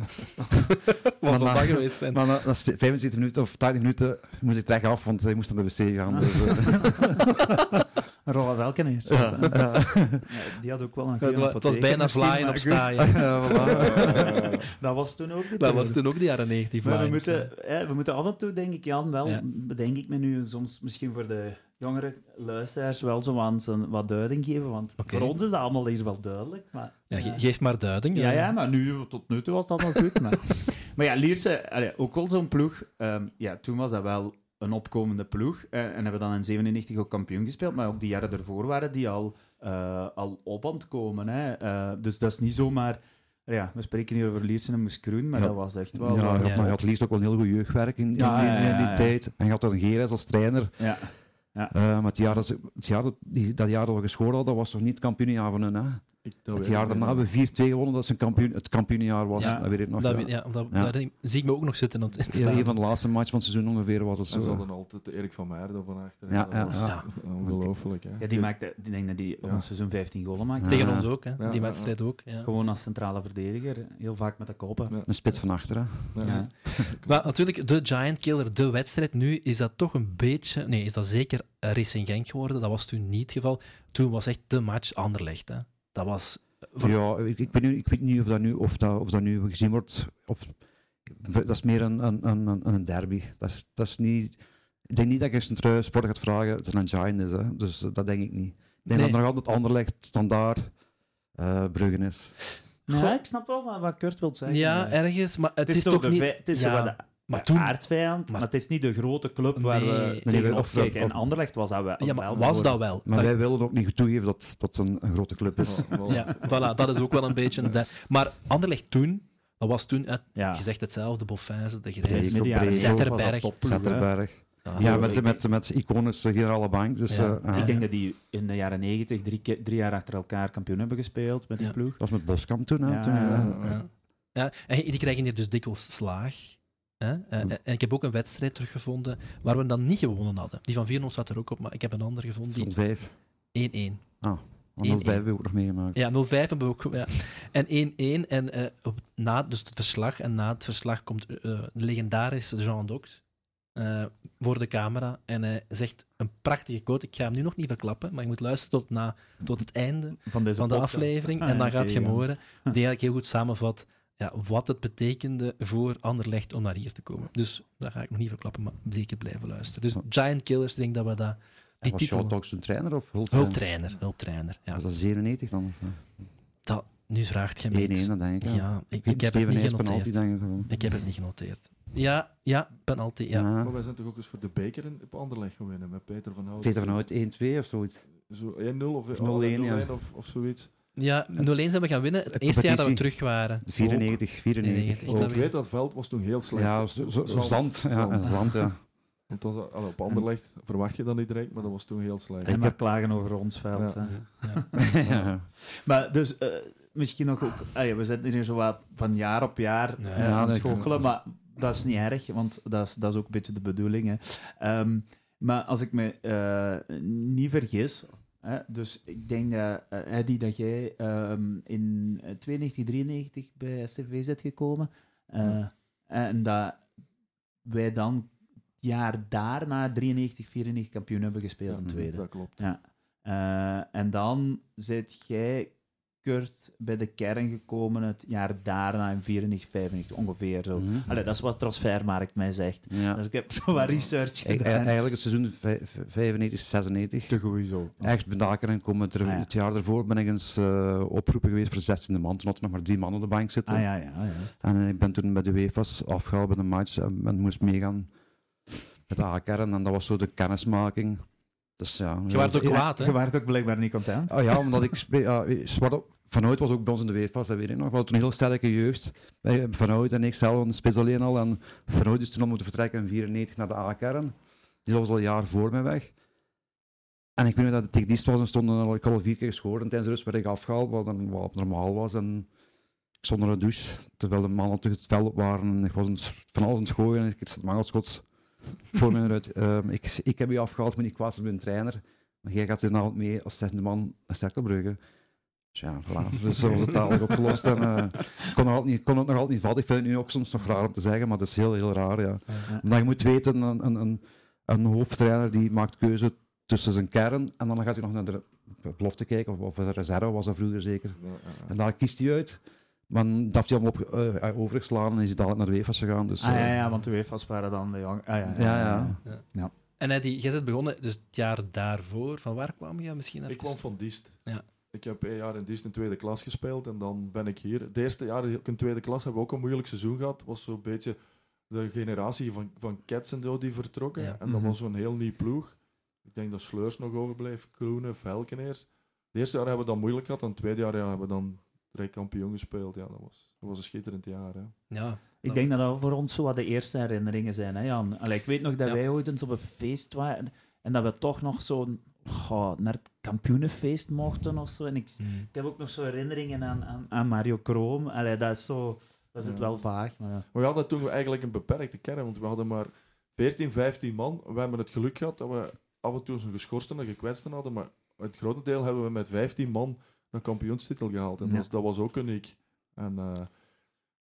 Was al na- dat geweest zijn. Maar na, na 75 minuten of 80 minuten moest ik terug af, want hij moest naar de wc gaan. Dus, eh, Roland Welkeneers. ja, ja. Ja, die had ook wel een goede het was bijna vlaaien op staaien. Dat was toen ook de Dat was toen ook de jaren 90 Maar we moeten, hè, we moeten af en toe, denk ik, Jan, wel, Ja. bedenk ik me nu soms misschien voor de jongere luisteraars wel zo aan zijn wat duiding geven. Want voor ons is dat allemaal hier wel duidelijk. Maar, Ja, ge- geef maar duiding. ja, ja, maar nu, tot nu toe was dat nog goed. Maar, maar ja, Lierse, allee, ook wel zo'n ploeg. ehm, ja, toen was dat wel een opkomende ploeg. eh, en hebben dan in 97 ook kampioen gespeeld. Maar ook die jaren ervoor waren die al, eh, al op aan het komen. Hè. Eh, dus dat is niet zomaar... Ja, we spreken hier over Lierse en Moeskroen, maar Ja. dat was echt wel... Ja, je had, Ja. had liefst ook wel een heel goed jeugdwerk in, in, Ja, die, ja, in ja, die ja. tijd. En je had dan Geres als trainer. ja. Eh, maar het jaar, dat, het jaar dat, die, dat jaar dat we gescoord hadden, was toch niet kampioenjaar van hun. Hè? Ik, dat Het jaar daarna hebben we 4-2 gewonnen, dat is een kampioen, het kampioenjaar was. Ja. Dat weet ik nog. Dat, ja. dat. Daar zie ik me ook nog zitten. op het Ja, een van de laatste matchen van het seizoen ongeveer was het zo. En ze hadden altijd Erik van Meijer er van achter. Ja, ongelooflijk. Hè. Ja, die maakte, ik denk dat die een seizoen 15 goalen maakte. Tegen ons ook, hè. Ja, die ja, wedstrijd ook. Ja. Gewoon als centrale verdediger, heel vaak met de koppen. Ja. Een spits van achter. Hè? Ja. Ja. Maar natuurlijk, de Giant Killer, de wedstrijd. Nu is dat toch een beetje... Nee, is dat zeker Racing Genk geworden. Dat was toen niet het geval. Toen was echt de match Anderlecht. Hè. Dat was... voor- Ja, ik, ik, weet nu, ik weet niet of dat nu, of dat, of dat nu gezien wordt. Of, dat is meer een, een, een, een- een derby. Dat is, dat is niet, ik denk niet dat je een trui sport gaat vragen dat het een giant is. Hè. Dus eh, dat denk ik niet. Ik denk Nee. dat er altijd Anderlecht, Standaard, eh Bruggen is. Ja, ik snap wel wat, wat Kurt wil zeggen. ja, ergens. Maar het, het is, toch niet... het is ja, zo wat de, maar toen... aardsvijand, maar, maar- het is niet de grote club waar we Nee, tegenop of- kijken. En Anderlecht was dat wel. Ja, maar was dat wel? Maar Dat- wij willen ook niet toegeven dat dat een, een grote club is. Wel- wel- Ja, voilà, dat is ook wel een beetje... de- Maar Anderlecht toen, dat was toen, eh, Ja. je zegt hetzelfde, Boffins, de Breed. Grijs. Midden jaren Breed. 70 was dat Zetterberg. Zetterberg. Ah, Ja, Ja, met, ik- met, met iconische generale bank. Dus, Ja. eh, Ik eh, denk dat die in de jaren 90 drie, keer- drie jaar achter elkaar kampioen hebben gespeeld met die Ja. ploeg. dat was met Boskamp toen. Hè, eh, ja. Ja. Ja, en die krijgen hier dus dikwijls slaag. Hè? Eh, Hm. En ik heb ook een wedstrijd teruggevonden waar we dan niet gewonnen hadden. Die van Vierno staat er ook op, maar ik heb een ander gevonden. Die 5. 1-1. Want 1-1. 05 hebben we ook nog meegemaakt. Ja, 0-5 hebben we ook. Ja. En 1-1. En eh, op, na dus het verslag. En na het verslag komt eh, de legendarische Jean Dox eh, voor de camera. En hij zegt een prachtige quote. Ik ga hem nu nog niet verklappen, maar je moet luisteren tot, na, tot het einde Van, deze van de podcast. aflevering. Ah, en dan gaat je hem ja. horen. Die eigenlijk heel goed samenvat ja, wat het betekende voor Anderlecht om naar hier te komen. Dus dat ga ik nog niet verklappen, maar zeker blijven luisteren. Dus Giant Killers, ik denk dat we dat... Die was titel... Shaw Talks toen trainer of hulp? Hulptrainer, hulptrainer. Ja. Was dat 97 dan? Of, Dat, nu vraagt je eh, me 1-1, iets. dat denk ik. Ja, ik, Ik ik heb het Steven niet Nijs penalty, genoteerd. denk ik. Ik heb het niet genoteerd. Ja, ja, penalty, ja. Ja. Maar wij zijn toch ook eens voor de beker in, op Anderlecht gewinnen met Peter van Houten. Peter van Hout 1-2 of zoiets. Zo 1-0 of, Of 0-1, oh, 0-1 ja. of, of zoiets. Ja, 0-1 zijn we gaan winnen. Het De eerste jaar dat we terug waren. 94, 94. 94. Want dat ik weet- dat veld was toen heel slecht. Ja, zo, zo, zo zand. Ja, en zand, ja. Want dat was, allee, op Anderlecht verwacht je dat niet direct, maar dat was toen heel slecht. En maar klagen over ons veld. Ja. hè. Ja. ja. Maar dus eh, misschien nog ook... ah ja, we zitten hier zo wat van jaar op jaar Ja, eh, ja, aan het goochelen, maar dat is niet erg, want dat is, dat is ook een beetje de bedoeling. Hè. Ehm, maar als ik me eh, niet vergis... Hè, dus ik denk dat, eh, Eddie, dat jij ehm, in eh, 92, 93 bij STV zit gekomen. eh, en dat wij dan het jaar daarna 93, 94 kampioen hebben gespeeld in tweede. Dat klopt. Ja. En dan zit jij Kurt bij de kern gekomen het jaar daarna in 94, 95 ongeveer zo. Mhm. Allee, dat is wat Transfermarkt mij zegt. Ja. Dus ik heb zo wat research gedaan. eigenlijk het seizoen vij- vij- 95, 96. Te zo. Echt bedaken en komen er, Ah, ja. het jaar daarvoor ben ik eens eh, opgeroepen geweest voor de 16e man. Toen had er nog maar drie man op de bank zitten. Ah ja, ja, juist. En ik ben toen bij de UEFA's afgehaald bij de match en, en moest meegaan met de A-kern. En dat was zo de kennismaking. Dus ja. Je werd ook kwaad, hè? Je waart ook blijkbaar niet content. Oh ja, omdat ik... Zwart Van Oud was ook bij ons in de UEFA's, dat weet ik nog. We hadden toen een heel sterke jeugd. Bij Van Oud en ik zelf, de spits alleen al. En Van Oud is toen al moeten vertrekken in 94 naar de A-kern. Die was al een jaar voor mij weg. En ik weet nog dat het tegen dienst was en stonden al, ik had al vier keer geschoren. En tijdens de rust werd ik afgehaald, wat, dan, wat normaal was. En ik stond onder de douche, terwijl de mannen terug het veld op waren. En ik was van alles aan het gooien en ik zat mangelschots voor mij uit. Ehm, ik, ik heb je afgehaald, kwaad zijn met een trainer. Maar jij gaat de avond mee als zesde man naar Cerkelbrugge. Dus ja, voilà. Dus zo was het dadelijk opgelost. En, ik kon, nog altijd niet, kon het nog altijd niet vatten. Ik vind het nu ook soms nog raar om te zeggen, maar het is heel, heel raar. Ja. Ja. Omdat je moet weten, een, een, een, een hoofdtrainer die maakt keuze tussen zijn kern en dan gaat hij nog naar de belofte kijken, of, of de reserve was dat vroeger zeker. Ja, ja, ja. En daar kiest hij uit. Maar dat heeft hij allemaal op, eh, overgeslagen en is hij dadelijk naar de UEFA's gegaan. Dus, Ah ja, eh, ja, want de UEFA's waren dan de jong... Ah, ja, Ja, ja. En Eddie, jij bent begonnen, dus het jaar daarvoor, van waar kwam je misschien even? Ik kwam van Diest. Ja. Ik heb een jaar in Diest in tweede klas gespeeld en dan ben ik hier. Het eerste jaar in tweede klas hebben we ook een moeilijk seizoen gehad. was zo'n beetje de generatie van, van Cats en zo die vertrokken. Ja. En dat Mhm. was zo'n heel nieuw ploeg. Ik denk dat Sleurs nog overbleef, Kloenen, Velkeneers. Het eerste jaar hebben we dat moeilijk gehad en het tweede jaar ja, hebben we dan drie kampioen gespeeld. Ja, dat, was, dat was een schitterend jaar. Hè. Ja. Ik denk dat dat voor ons zo wat de eerste herinneringen zijn, hè Jan? Allee, ik weet nog dat Ja. wij ooit eens op een feest waren en dat we toch nog zo goh, naar het kampioenenfeest mochten of zo. En ik, Mm. ik heb ook nog zo herinneringen aan, aan, aan Mario Kroom. Allee, dat is zo... Dat is het Ja. wel vaag, maar ja. Maar we hadden toen eigenlijk een beperkte kern, want we hadden maar 14, 15 man. We hebben het geluk gehad dat we af en toe een geschorsten en gekwetsten hadden, maar het grote deel hebben we met 15 man een kampioenstitel gehaald. En Ja. dat, was, dat was ook uniek. En eh,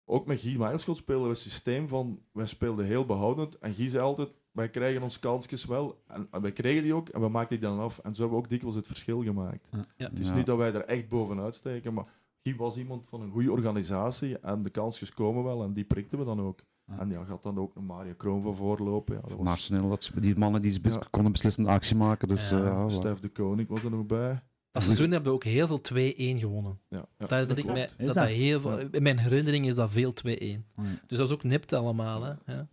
ook met Guy Mijlschot spelen we een systeem van, wij speelden heel behoudend en Guy zei altijd, wij krijgen ons kansjes wel, en, en wij kregen die ook, en we maakten die dan af. En zo hebben we ook dikwijls het verschil gemaakt. Ja. Het is Ja. niet dat wij er echt bovenuit steken, maar Guy was iemand van een goede organisatie en de kansjes komen wel en die prikten we dan ook. Ja. En ja, gaat dan ook een Mario Kroon van voorlopen. Ja, dat was Nationaal, dat, die mannen die Ja. konden beslissende actie maken. Dus, voilà. Stef de Koning was er nog bij. Dat seizoen hebben we ook heel veel 2-1 gewonnen. Ja, ja, Dat, dat, ik mij, Is dat, dat? dat heel veel, Ja. in mijn herinnering is dat veel 2-1. Ja. Dus dat is ook nipt allemaal. Hè? Ja.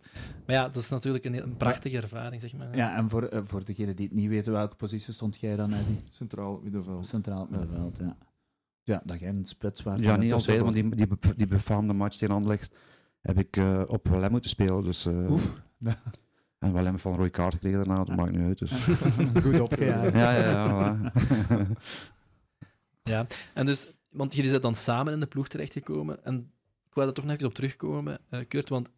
Maar ja, dat is natuurlijk een, een prachtige ervaring, zeg maar. Ja, en voor, eh, voor degenen die het niet weten, welke positie stond jij dan, Eddie? Centraal middenveld. Centraal Ja. middenveld, ja. Ja, dat jij een splits was. Ja, niet altijd, want die, die, be- die befaamde match tegen Anderlecht heb ik eh, op Willem moeten spelen. Dus, eh, Oef. En Willem heeft van een rode kaart gekregen daarna, dat maakt niet uit. Dus. Goed opgejaagd. ja, ja, ja. voilà. Ja, en dus, want jullie zijn dan samen in de ploeg terechtgekomen. En ik wou daar toch nog even op terugkomen, eh Kurt, want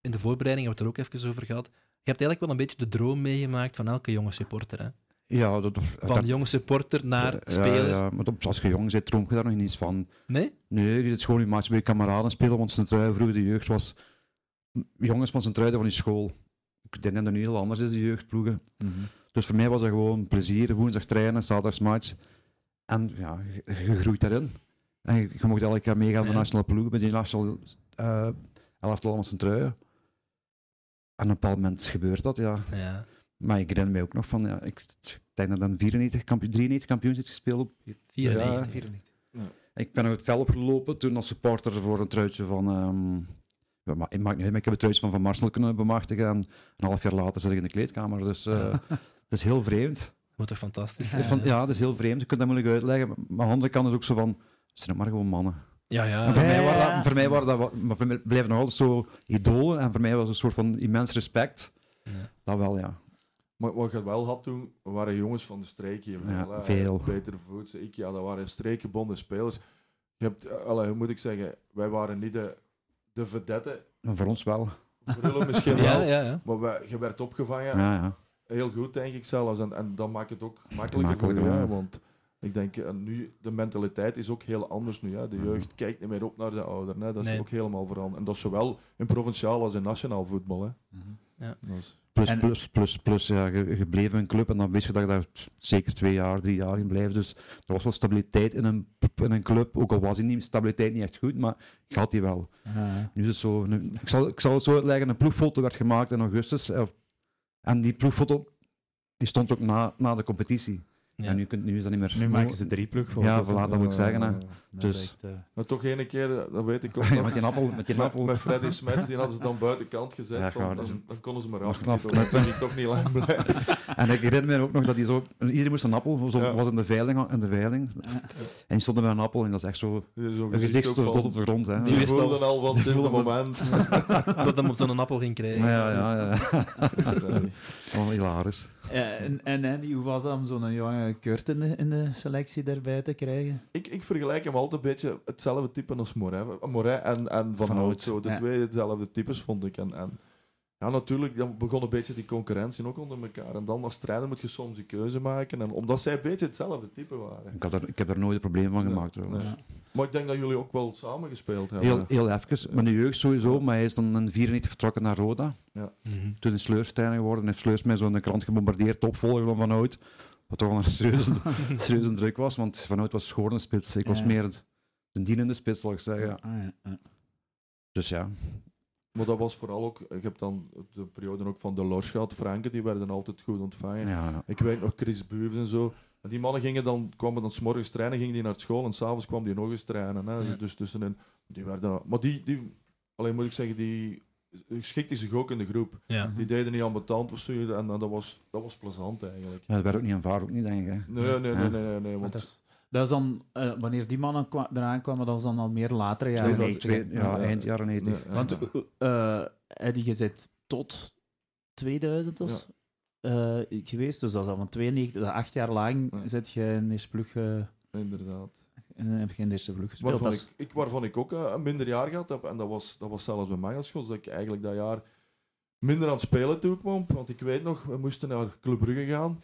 in de voorbereiding hebben we het er ook even over gehad. Je hebt eigenlijk wel een beetje de droom meegemaakt van elke jonge supporter. Hè? ja, dat, Van dat- jonge supporter naar ja, speler. Ja, maar dat- als je jong bent, droom je daar nog niets van. Nee? Nee, je zit gewoon in match bij je kameraden spelen, want zijn trui vroeger de jeugd was jongens van zijn trui van die school. Ik denk dat het nu heel anders is, de jeugdploegen. Mhm. Dus voor mij was dat gewoon plezier, woensdag trainen, zaterdags match. En ja, je, groeit daarin. En je, je mocht elke keer meegaan met de Ja. nationale ploeg, met die nationale uh, elftal met zijn truien. En op een bepaald moment gebeurt dat, ja. Ja. Maar ik herinner mij ook nog van, ja, ik, ik denk dat dan 94, kampioen, 93 kampioen is gespeeld. Op, 94. Ja. 94. ik ben nog het veld opgelopen toen als supporter voor een truitje van... ehm ja, maar, ik, maak niet uit, maar ik heb het truitje van Van Marcel kunnen bemachtigen en een half jaar later zit ik in de kleedkamer. Dus eh, dat is heel vreemd. Moet toch fantastisch Ja. Van, ja, dat is heel vreemd. Je kunt dat moeilijk uitleggen. Maar aan de andere kant is het ook zo van... Het zijn maar gewoon mannen. ja. ja. En voor, Ja, mij ja, waren dat, voor mij waren dat... Maar voor mij bleven nog altijd zo idolen. En voor mij was het een soort van immens respect. Ja. Dat wel, ja. Maar wat je wel had toen, waren jongens van de streek hier. Ja, wel, veel. Peter Voets, ik, ja, dat waren streekgebonden spelers. Je hebt, eh, allee, hoe moet ik zeggen, wij waren niet de, de vedette. En voor ons wel. Voor jullie misschien Ja, wel. ja, ja. Maar wij, je werd opgevangen. Ja, ja. Heel goed, denk ik zelfs. En, en dat maakt het ook makkelijker voor Makkelijker, ja. hè, Want ik denk, eh, nu, de mentaliteit is ook heel anders nu. Hè. De jeugd kijkt niet meer op naar de ouderen. Hè. Dat is Nee. ook helemaal veranderd. En dat is zowel in provinciaal als in nationaal voetbal. Hè. Mhm. Het Plus, En- plus, plus, plus, ja, je, je bleef in een club en dan wist je dat je daar zeker twee jaar, drie jaar in blijft. Dus er was wel stabiliteit in een, in een club, ook al was die niet, stabiliteit niet echt goed, maar had die wel. Ja. Nu is het zo, nu, ik, zal, ik zal het zo uitleggen, een ploegfoto werd gemaakt in augustus eh, en die ploegfoto die stond ook na, na de competitie. Ja. En nu, kunt, nu is dat niet meer... Nu maken ze drie plugfoto's. Ja, voilà, dat moet ik zeggen. Hè. Dus- echt, eh, Maar toch ene keer, eh, dat weet ik ook Ja, nog, met die appel, met die appel. met Freddy Smets, die hadden ze dan buitenkant gezet. Ja, van, dan, dan konden ze maar knap, omdat die toch niet lang blijven. En ik herinner me ook nog dat die zo... Iedereen moest een appel, zo Ja. was in de veiling, in de veiling. En die stonden met een appel en dat is echt zo... Een gezicht zo tot op de grond. Hè. Die Die wist al- van, het is het moment. dat hem op zo'n appel ging krijgen. Ja, ja, ja. Oh, hilarisch. Ja, en, en Andy, hoe was dat om zo'n jonge Kurt in de, in de selectie erbij te krijgen? Ik, ik vergelijk hem altijd een beetje hetzelfde type als Moret. Moret en, en Van Van Hout. Zo, de ja. twee hetzelfde types vond ik. En, en ja, natuurlijk, dan begon een beetje die concurrentie ook onder elkaar. En dan als trainer moet je soms een keuze maken. En omdat zij een beetje hetzelfde type waren. Ik, had er, ik heb er nooit een probleem van gemaakt. trouwens. nee. Maar ik denk dat jullie ook wel samen gespeeld hebben. Heel, heel even, met de jeugd sowieso, maar hij is dan in 94 vertrokken naar Roda. Mhm. Toen is Sleurs trainer geworden en heeft Sleurs mij zo in de krant gebombardeerd, opvolger van Van Hout. Wat toch wel een serieuze, serieuze druk was, want Van Hout was schorende spits. Ik was Ja. meer de dienende spits, zal ik zeggen. Ah, ja, ja. Dus ja, Maar dat was vooral ook... Je hebt dan de periode ook van de Lors gehad. Franken, die werden altijd goed ontvangen. ja, ja. Ik weet nog Chris Buvens en zo. En die mannen gingen dan, kwamen dan 's morgens trainen, gingen die naar school en s'avonds kwam die nog eens trainen. Hè. Ja. Dus tussenin, die werden, maar die, die, alleen moet ik zeggen, die schikten zich ook in de groep. Ja. Die deden niet aan betaald of zo en, en dat, was, dat was plezant eigenlijk. Ja, dat werd ook niet aanvaard, ook niet, denk ik. Hè. Nee, nee, nee, nee, nee, nee, want dat, is, dat is dan, eh, wanneer die mannen kwa- eraan kwamen, dat was dan al meer latere jaren Twee- 90. twee- hè? ja, Ja. eind jaren 90. Nee. Want eh Eddie, je zit tot 2000 dus, eh, geweest, dus dat is al van 92, dat acht jaar lang Ja. zit je in deze ploeg, eh, inderdaad. eh, heb je in deze ploeg gespeeld. Waarvan ik, ik, waarvan ik ook een minder jaar gehad heb, en dat was, dat was zelfs bij mij als school, dat ik eigenlijk dat jaar minder aan het spelen toe kwam. Want ik weet nog, we moesten naar Club Brugge gaan.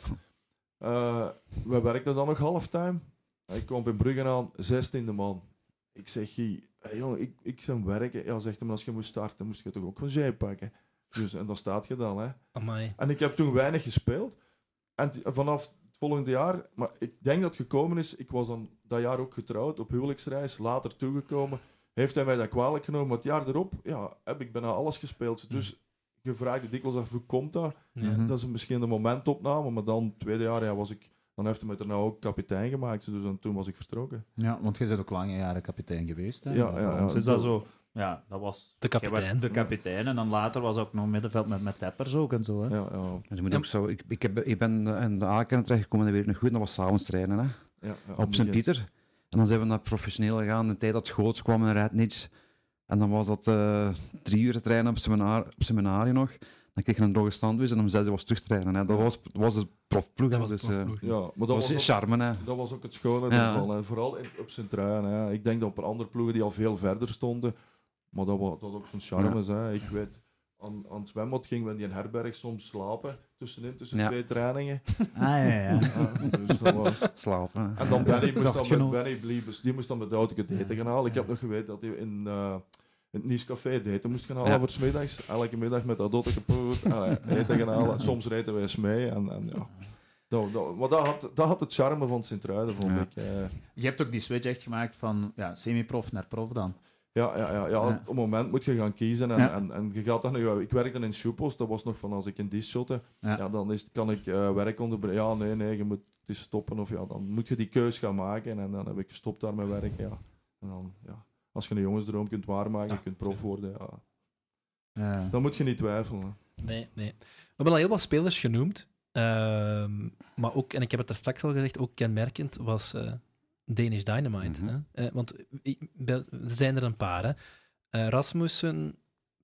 We werkten dan nog halftime. Ik kwam in Brugge aan, 16e man. Ik zeg, hey, jongen, ik, ik zou werken. Ja, zegt maar als je moest starten, moest je toch ook congé pakken. Dus, en dan staat je dan, hè. Amai. En ik heb toen weinig gespeeld. En vanaf het volgende jaar, maar ik denk dat het gekomen is, ik was dan dat jaar ook getrouwd, op huwelijksreis, later toegekomen. Heeft hij mij dat kwalijk genomen? Maar het jaar erop ja, heb ik bijna alles gespeeld. Dus je vraagt je dikwijls af, hoe komt dat? Ja. Mhm. Dat is misschien de momentopname, maar dan, het tweede jaar, ja, was ik, dan heeft hij mij er nou ook kapitein gemaakt. Dus dan, toen was ik vertrokken. Ja, want je bent ook lange jaren kapitein geweest. Hè? Ja, ja, is dat- zo... Ja, dat was... De kapitein. De kapitein. En dan later was ook nog middenveld met, met Teppers ook en zo. Hè? Ja, ja, Dus je moet Ja. ook zo, ik, ik, heb, ik ben in de A-kern terechtgekomen, dat weet ik nog goed, dat was s'avonds trainen. Hè. ja, ja, op Sint-Pieter. En dan zijn we naar professioneel gegaan. De tijd dat Goots kwam in Rednitz. En dan was dat eh, drie uur trainen op, seminar, op seminarie nog. Dan kreeg je een droge sandwich en om zes uur was terug trainen. Hè. Dat was, dat was het profploeg. Dat hè. was dus, eh, profploeg. ja, maar dat dat was, was ook- charme. Hè. Dat was ook het schone Ja. ervan. En vooral in, op Sint-Truiden. hè. Ik denk dat op andere ploegen die al veel verder stonden. Maar dat was, dat had ook zo'n charme. Hè. Ik weet, aan, aan het zwembad gingen we in die herberg soms slapen. Tussenin, tussen Ja. twee trainingen. Ah, ja, ja. Ja, dus dat was... Slapen. En dan Benny moest dan met Benny dus die moest dan met de auto het eten gaan halen. Ik heb nog geweten dat hij in, eh, in het Nice-café het eten moest gaan halen Ja. voor 's middags. Elke middag met dat kapot, allee, eten gaan halen. Soms reden wij eens mee. En, en, ja. dat, dat, maar dat had, dat had het charme van Sint-Truiden, vond Ja. ik. eh. Je hebt ook die switch echt gemaakt van ja, semi-prof naar prof dan. Ja, ja, ja, ja, op het moment moet je gaan kiezen. En, en, en je gaat dan, ik werkte in Soepos, dat was nog van als ik in dis shotte. Ja. Dan is, kan ik eh, werk onderbreken. Ja, nee, nee, je moet het stoppen. Of ja, dan moet je die keus gaan maken. En dan heb ik gestopt daar met werken. Ja. En dan, ja, als je een jongensdroom kunt waarmaken, je kunt prof worden, ja, Ja. dan moet je niet twijfelen. Nee, nee. We hebben al heel wat spelers genoemd. Ehm, maar ook, en ik heb het er straks al gezegd, ook kenmerkend was eh, Danish Dynamite. Mhm. hè? Eh, want er zijn er een paar. Hè? Eh, Rasmussen,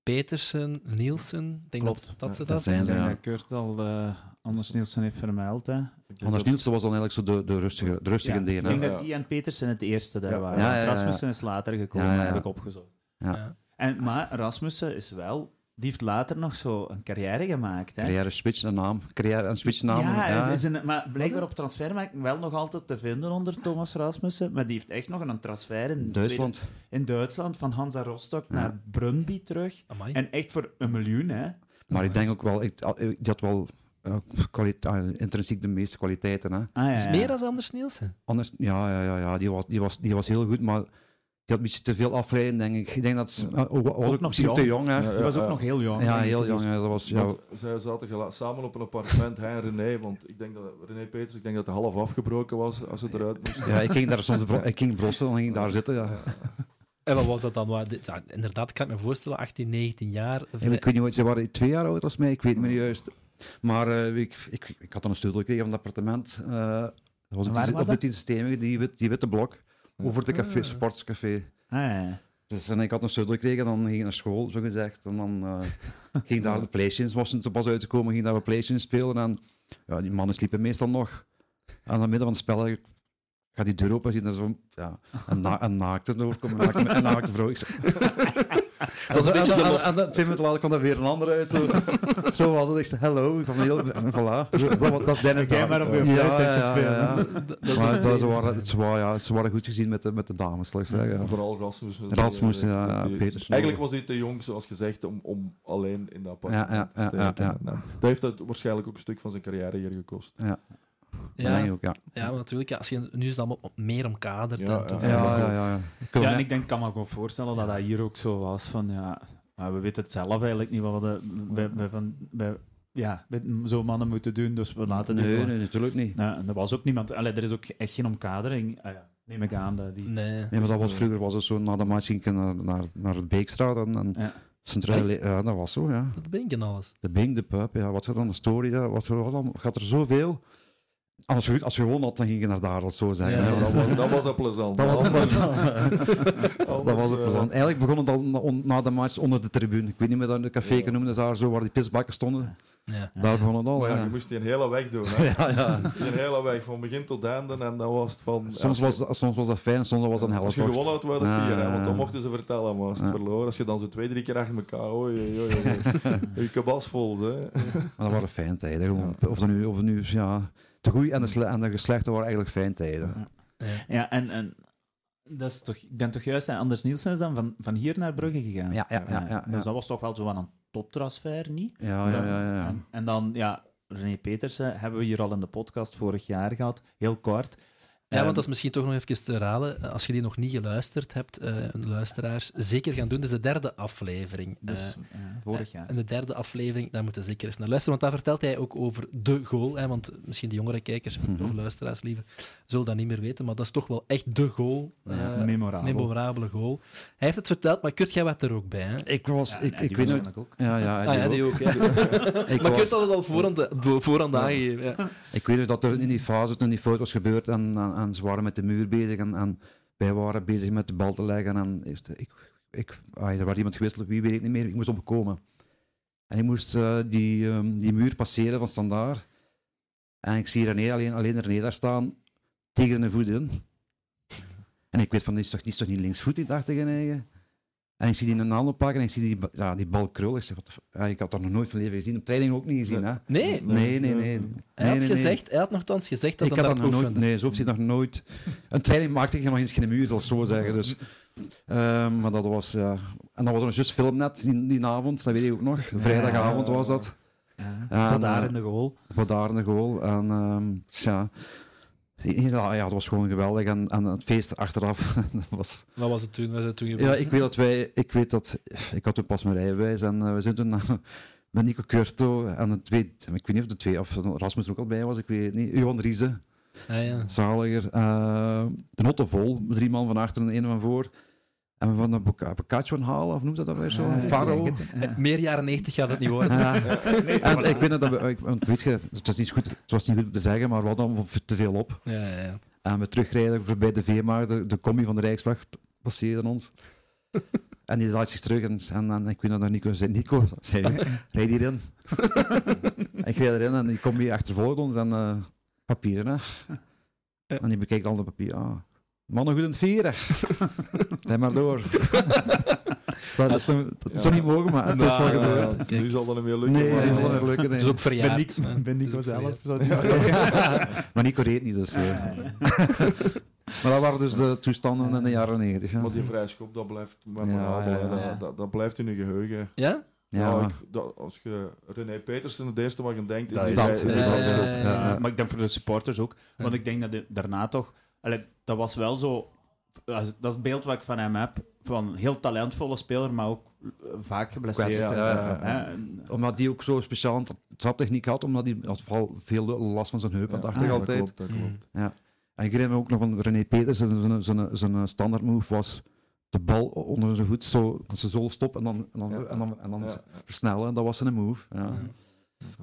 Petersen, Nielsen. Ik denk Klopt. dat, dat ze Ja, dat dat zijn Ik ze, denk ja. dat Kurt al eh, Anders Nielsen heeft vermeld. Hè. Anders Nielsen was dan eigenlijk zo de, de rustige, de rustige Ja, deel. ik denk Ja. dat die en Petersen het eerste daar Ja. waren. Ja, want ja, ja, ja. Rasmussen is later gekomen, Ja, ja, ja. heb ik opgezocht. Ja. Ja. En, maar Rasmussen is wel... Die heeft later nog zo een carrière gemaakt. Hè. Carrière switch, een naam. Carrière, een switch naam. ja, ja. Is een, maar blijkbaar op transfermarkt wel nog altijd te vinden onder Thomas Rasmussen. Maar die heeft echt nog een transfer in Duitsland. in Duitsland van Hansa Rostock Ja. naar Brøndby terug. Amai. En echt voor een miljoen, hè. Maar ik denk ook wel, ik, ah, die had wel uh, kwalite- uh, intrinsiek de meeste kwaliteiten. Hè. Ah, ja, Is meer dan Anders Nielsen. Anders, ja, ja, ja, ja die, was, die, was, die was heel goed, maar had een beetje te veel afleiding, denk ik. Ik denk dat ze Ja. uh, was ook nog jong. te jong. Hè. Ja, was ook nog heel jong. Ja, heel toen jong. Dat was, Want zij zaten samen op een appartement, hij en René, want ik denk dat René Peters, ik denk dat hij half afgebroken was als het eruit moest. ja, ik ging daar soms bro- ik ging brossen, dan ging ik daar zitten. Ja. En wat was dat dan? Wat- dit- ja, inderdaad, ik kan me voorstellen, 18, 19 jaar. En ik weet niet wat ze waren, twee jaar ouder als mij, ik weet niet meer juist. Maar eh, ik, ik, ik had dan een sleutel gekregen van het appartement. eh, dat was En op waar die- was op dat? dit systeem, die, wit- die witte blok, over de café, Ah. sportscafé. Ah, ja. Dus en ik had een sleutel gekregen, dan ging ik naar school, zo gezegd. En dan eh, ging daar de PlayStations, was het pas uitgekomen, ging daar de PlayStation spelen. En ja, die mannen sliepen meestal nog. En aan het midden van het spel gaat die deur open, zie je daar zo ja, een, na een naakte doorkomen, een naakte, een naakte vrouw. Ik zeg- Dat is een beetje twee minuten later kwam er weer een ander uit. Zo, zo was het. Ik zei, hello. Ik kwam heel, en voilà. Dat, is Dennis daar. maar op je Ja, PlayStation ja, Maar ze, waren, ze, waren, ja, ze waren goed gezien met de, met de dames, zal ik zeggen. En vooral Rasmus. Rasmus, ja. Eigenlijk was hij te jong, zoals gezegd, om, om alleen in dat appartement Ja, ja, te ja, steken. ja, ja. En, dat heeft het waarschijnlijk ook een stuk van zijn carrière hier gekost. Ja, Ja, ook, ja. ja, maar natuurlijk, ja, als je, nu is het allemaal meer omkaderd. Ja, en ja. toen- Ja, ja, ja. ja. We en ik denk, kan me ook wel voorstellen dat dat hier ook zo was van, ja, maar we weten het zelf eigenlijk niet wat we de, bij, bij, van, bij, ja, bij zo'n mannen moeten doen, dus we laten Nee, gewoon- nee, natuurlijk niet. Ja, en er was ook niemand, allee, er is ook echt geen omkadering, ah, ja, neem ik aan. Dat die, Nee. Nee, maar dat was, vroeger was het zo, na de match ging ik naar, naar, naar de Beekstraat en, en Ja. Centraal, ja, dat was zo, ja. Dat ben ik en alles. De Bing, de Pub, ja, wat er dan, de story, ja, wat was, dan gaat er zoveel. Als je, als je gewonnen had, dan ging je naar daar, dat zo zeggen. Ja. Dat was, dat was een plezant. Dat was Anders- plezant. dat was eh, plezant. Eigenlijk begon het al na, on- na de match onder de tribune. Ik weet niet meer dat de café Ja. noemde, daar zo waar die pisbakken stonden. Ja. Daar begon het al. Maar ja, ja. je moest die een hele weg doen. Hè. Ja, ja. Die een hele weg, van begin tot einde. En dan was het van... Soms, was, soms was dat fijn, soms was dat een Als helft. je gewonnen had, waren het Ja, vier. Hè, want dan mochten ze vertellen. Maar als het Ja. verloren, als je dan zo twee, drie keer achter elkaar... Oei, oei, oei. oei. Je kabas vol, hè. Maar dat waren fijne tijden. Gewoon. Of nu, of nu ja, de goeie en de, sle- en de geslechte waren eigenlijk fijne tijden. Ja. Ja, en, en dat is toch, ik ben toch juist, hè, Anders Nielsen is dan van, van hier naar Brugge gegaan. Ja, ja, ja, ja, Dus dat was toch wel zo van een toptransfer, niet? Ja, ja, ja. ja, ja. En, en dan, ja, René Petersen hebben we hier al in de podcast vorig jaar gehad, heel kort. Ja, Ehm, want dat is misschien toch nog even te raden. Als je die nog niet geluisterd hebt, eh, luisteraars, zeker gaan doen. Dit is de derde aflevering. dus, Eh, ja, vorig jaar. En de derde aflevering, daar moeten zeker eens naar luisteren. Want daar vertelt hij ook over de goal. Hè, want misschien de jongere kijkers, Mhm. of luisteraars liever, zullen dat niet meer weten. Maar dat is toch wel echt de goal. Ja, eh, memorabel. memorabele goal. Hij heeft het verteld, maar Kurt, jij was er ook bij. Hè? Ik was, Ja, ik, ik weet nog... waarschijnlijk ook. Ja, ja, Ah, ja, die die ook. Ik maar was- Kurt had het al voorhand, voorhand aangegeven. Ja. Ik weet nog dat er in die fase toen die fout was gebeurd en, en, en ze waren met de muur bezig en, wij waren bezig met de bal te leggen en eerst, ik, ik, ah, er werd iemand gewisseld, wie weet ik niet meer, ik moest opkomen. En ik moest eh, die, ehm, die muur passeren van standaard en ik zie René alleen, alleen René daar staan tegen zijn voet in. En ik weet van, die is toch, is toch niet linksvoetig, dacht ik in eigen. En ik zie die in een handen pakken en ik zie die, ja, die bal krullen. Ik zeg, wat ik had dat nog nooit van leven gezien, op training ook niet gezien. Hè? Nee, Nee, nee, nee. hij Nee, had nee, nee. gezegd, hij had nogthans gezegd dat ik hij had dat nog nooit, nee, zo heeft hij nog nooit. Een training maakte ik nog eens geen muur, zal ik zo zeggen. Dus, Ehm, maar dat was, ja. En dat was nog juist filmnet die, die avond, dat weet ik ook nog. Vrijdagavond was dat. Ja, daar en, in de goal. Wat daar in de goal. En ehm, ja. Ja, ja, dat was gewoon geweldig. En, en het feest achteraf, dat was... Wat was het toen? Was het toen geweest? Ja, ik weet dat wij... Ik weet dat... Ik had toen pas mijn rijbewijs en eh, we zijn toen naar, met Nico Curto en de twee... Ik weet niet of de twee... Of Rasmus er ook al bij was, ik weet het niet. Johan Riese. Ah, ja. Zaliger. eh de notte vol, drie man van achter en één van voor. En we van een Boccaccio halen, of noemt dat dat weer zo? Faro. ja. Meer jaren 90 gaat het niet worden. En ik weet dat, we, ik- want weet je, het was niet goed, het was niet goed om te zeggen, maar we hadden te veel op. Ja, ja, ja. En we terugrijden voorbij de Veermaar, de, de combi van de Rijkswacht passeerde ons. En die draait zich terug en, en, en ik weet dat Nico zei, Nico, zei rijd hierin. ik rijd erin en die combi achtervolgt ons en eh, papieren, hè. En die bekijkt al de papier. Ah, mannen goed in het vieren. Rijd maar door. dat is, dat niet mogen, maar het is wel Nou, gebeurd. Ja, nu zal dat niet meer lukken. Nee, zal lukken. Nee. Het is ook Ben verjaard. Ben Nico Het is ook zelf. maar Nico reed niet, dus... Maar dat waren dus de toestanden in de jaren negentig. Ja. Maar die vrije schop, dat blijft memorabel. ja. Dat, dat, dat blijft in je geheugen. Ja? Ja, Ja, ik, dat, als je René Petersen het eerste wat je denkt, is Dat is is ja. Ja. Maar ik denk voor de supporters ook. Want ik denk dat de- daarna toch... allee, dat was wel zo... Dat is, dat is het beeld wat ik van hem heb. Van heel talentvolle speler, maar ook eh, vaak geblesseerd. Kwetst, ja, ja, ja. Omdat die ook zo speciaal een traptechniek had, omdat hij had vooral veel last van zijn heup, Ja, dacht ah, ik dat altijd. klopt, dat Mm. klopt. En ik herinner me ook nog van René Peters, zijn, zijn, zijn, zijn standaard move was de bal onder zijn voet zo met zijn zool stoppen en dan, en dan, Ja. en dan, en dan Ja, ja. versnellen. Dat was zijn move. Ja.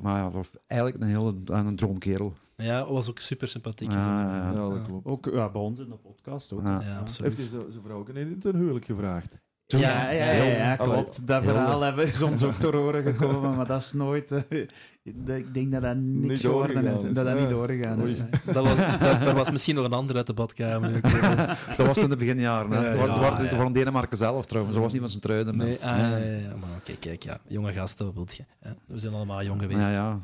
Maar ja, dat was eigenlijk een hele een droomkerel. Ja, was ook super sympathiek. Ja, zo. ja, dat klopt. ook ja, bij ons in de podcast ook. Ja. Ja, absoluut. Heeft hij zijn vrouw ook in een huwelijk gevraagd? Ja, ja, ja, ja, klopt. Dat verhaal hebben is ons ook ter oren gekomen, maar dat is nooit... eh, ik denk dat dat niks Niet geworden doorgegaan is. is. Dat dat Ja. niet doorgegaan is. Nee. Dat was, dat, er was misschien nog een ander uit de badkamer. Dat was in de beginjaren. Hè. Ja, dat was- ja, ja. waren Denemarken zelf trouwens. Dat was niet van zijn truiden. Nee, ah, ja, ja, ja, maar kijk, kijk, ja. Jonge gasten, wat wilt je? We zijn allemaal jong geweest. Ja, ja.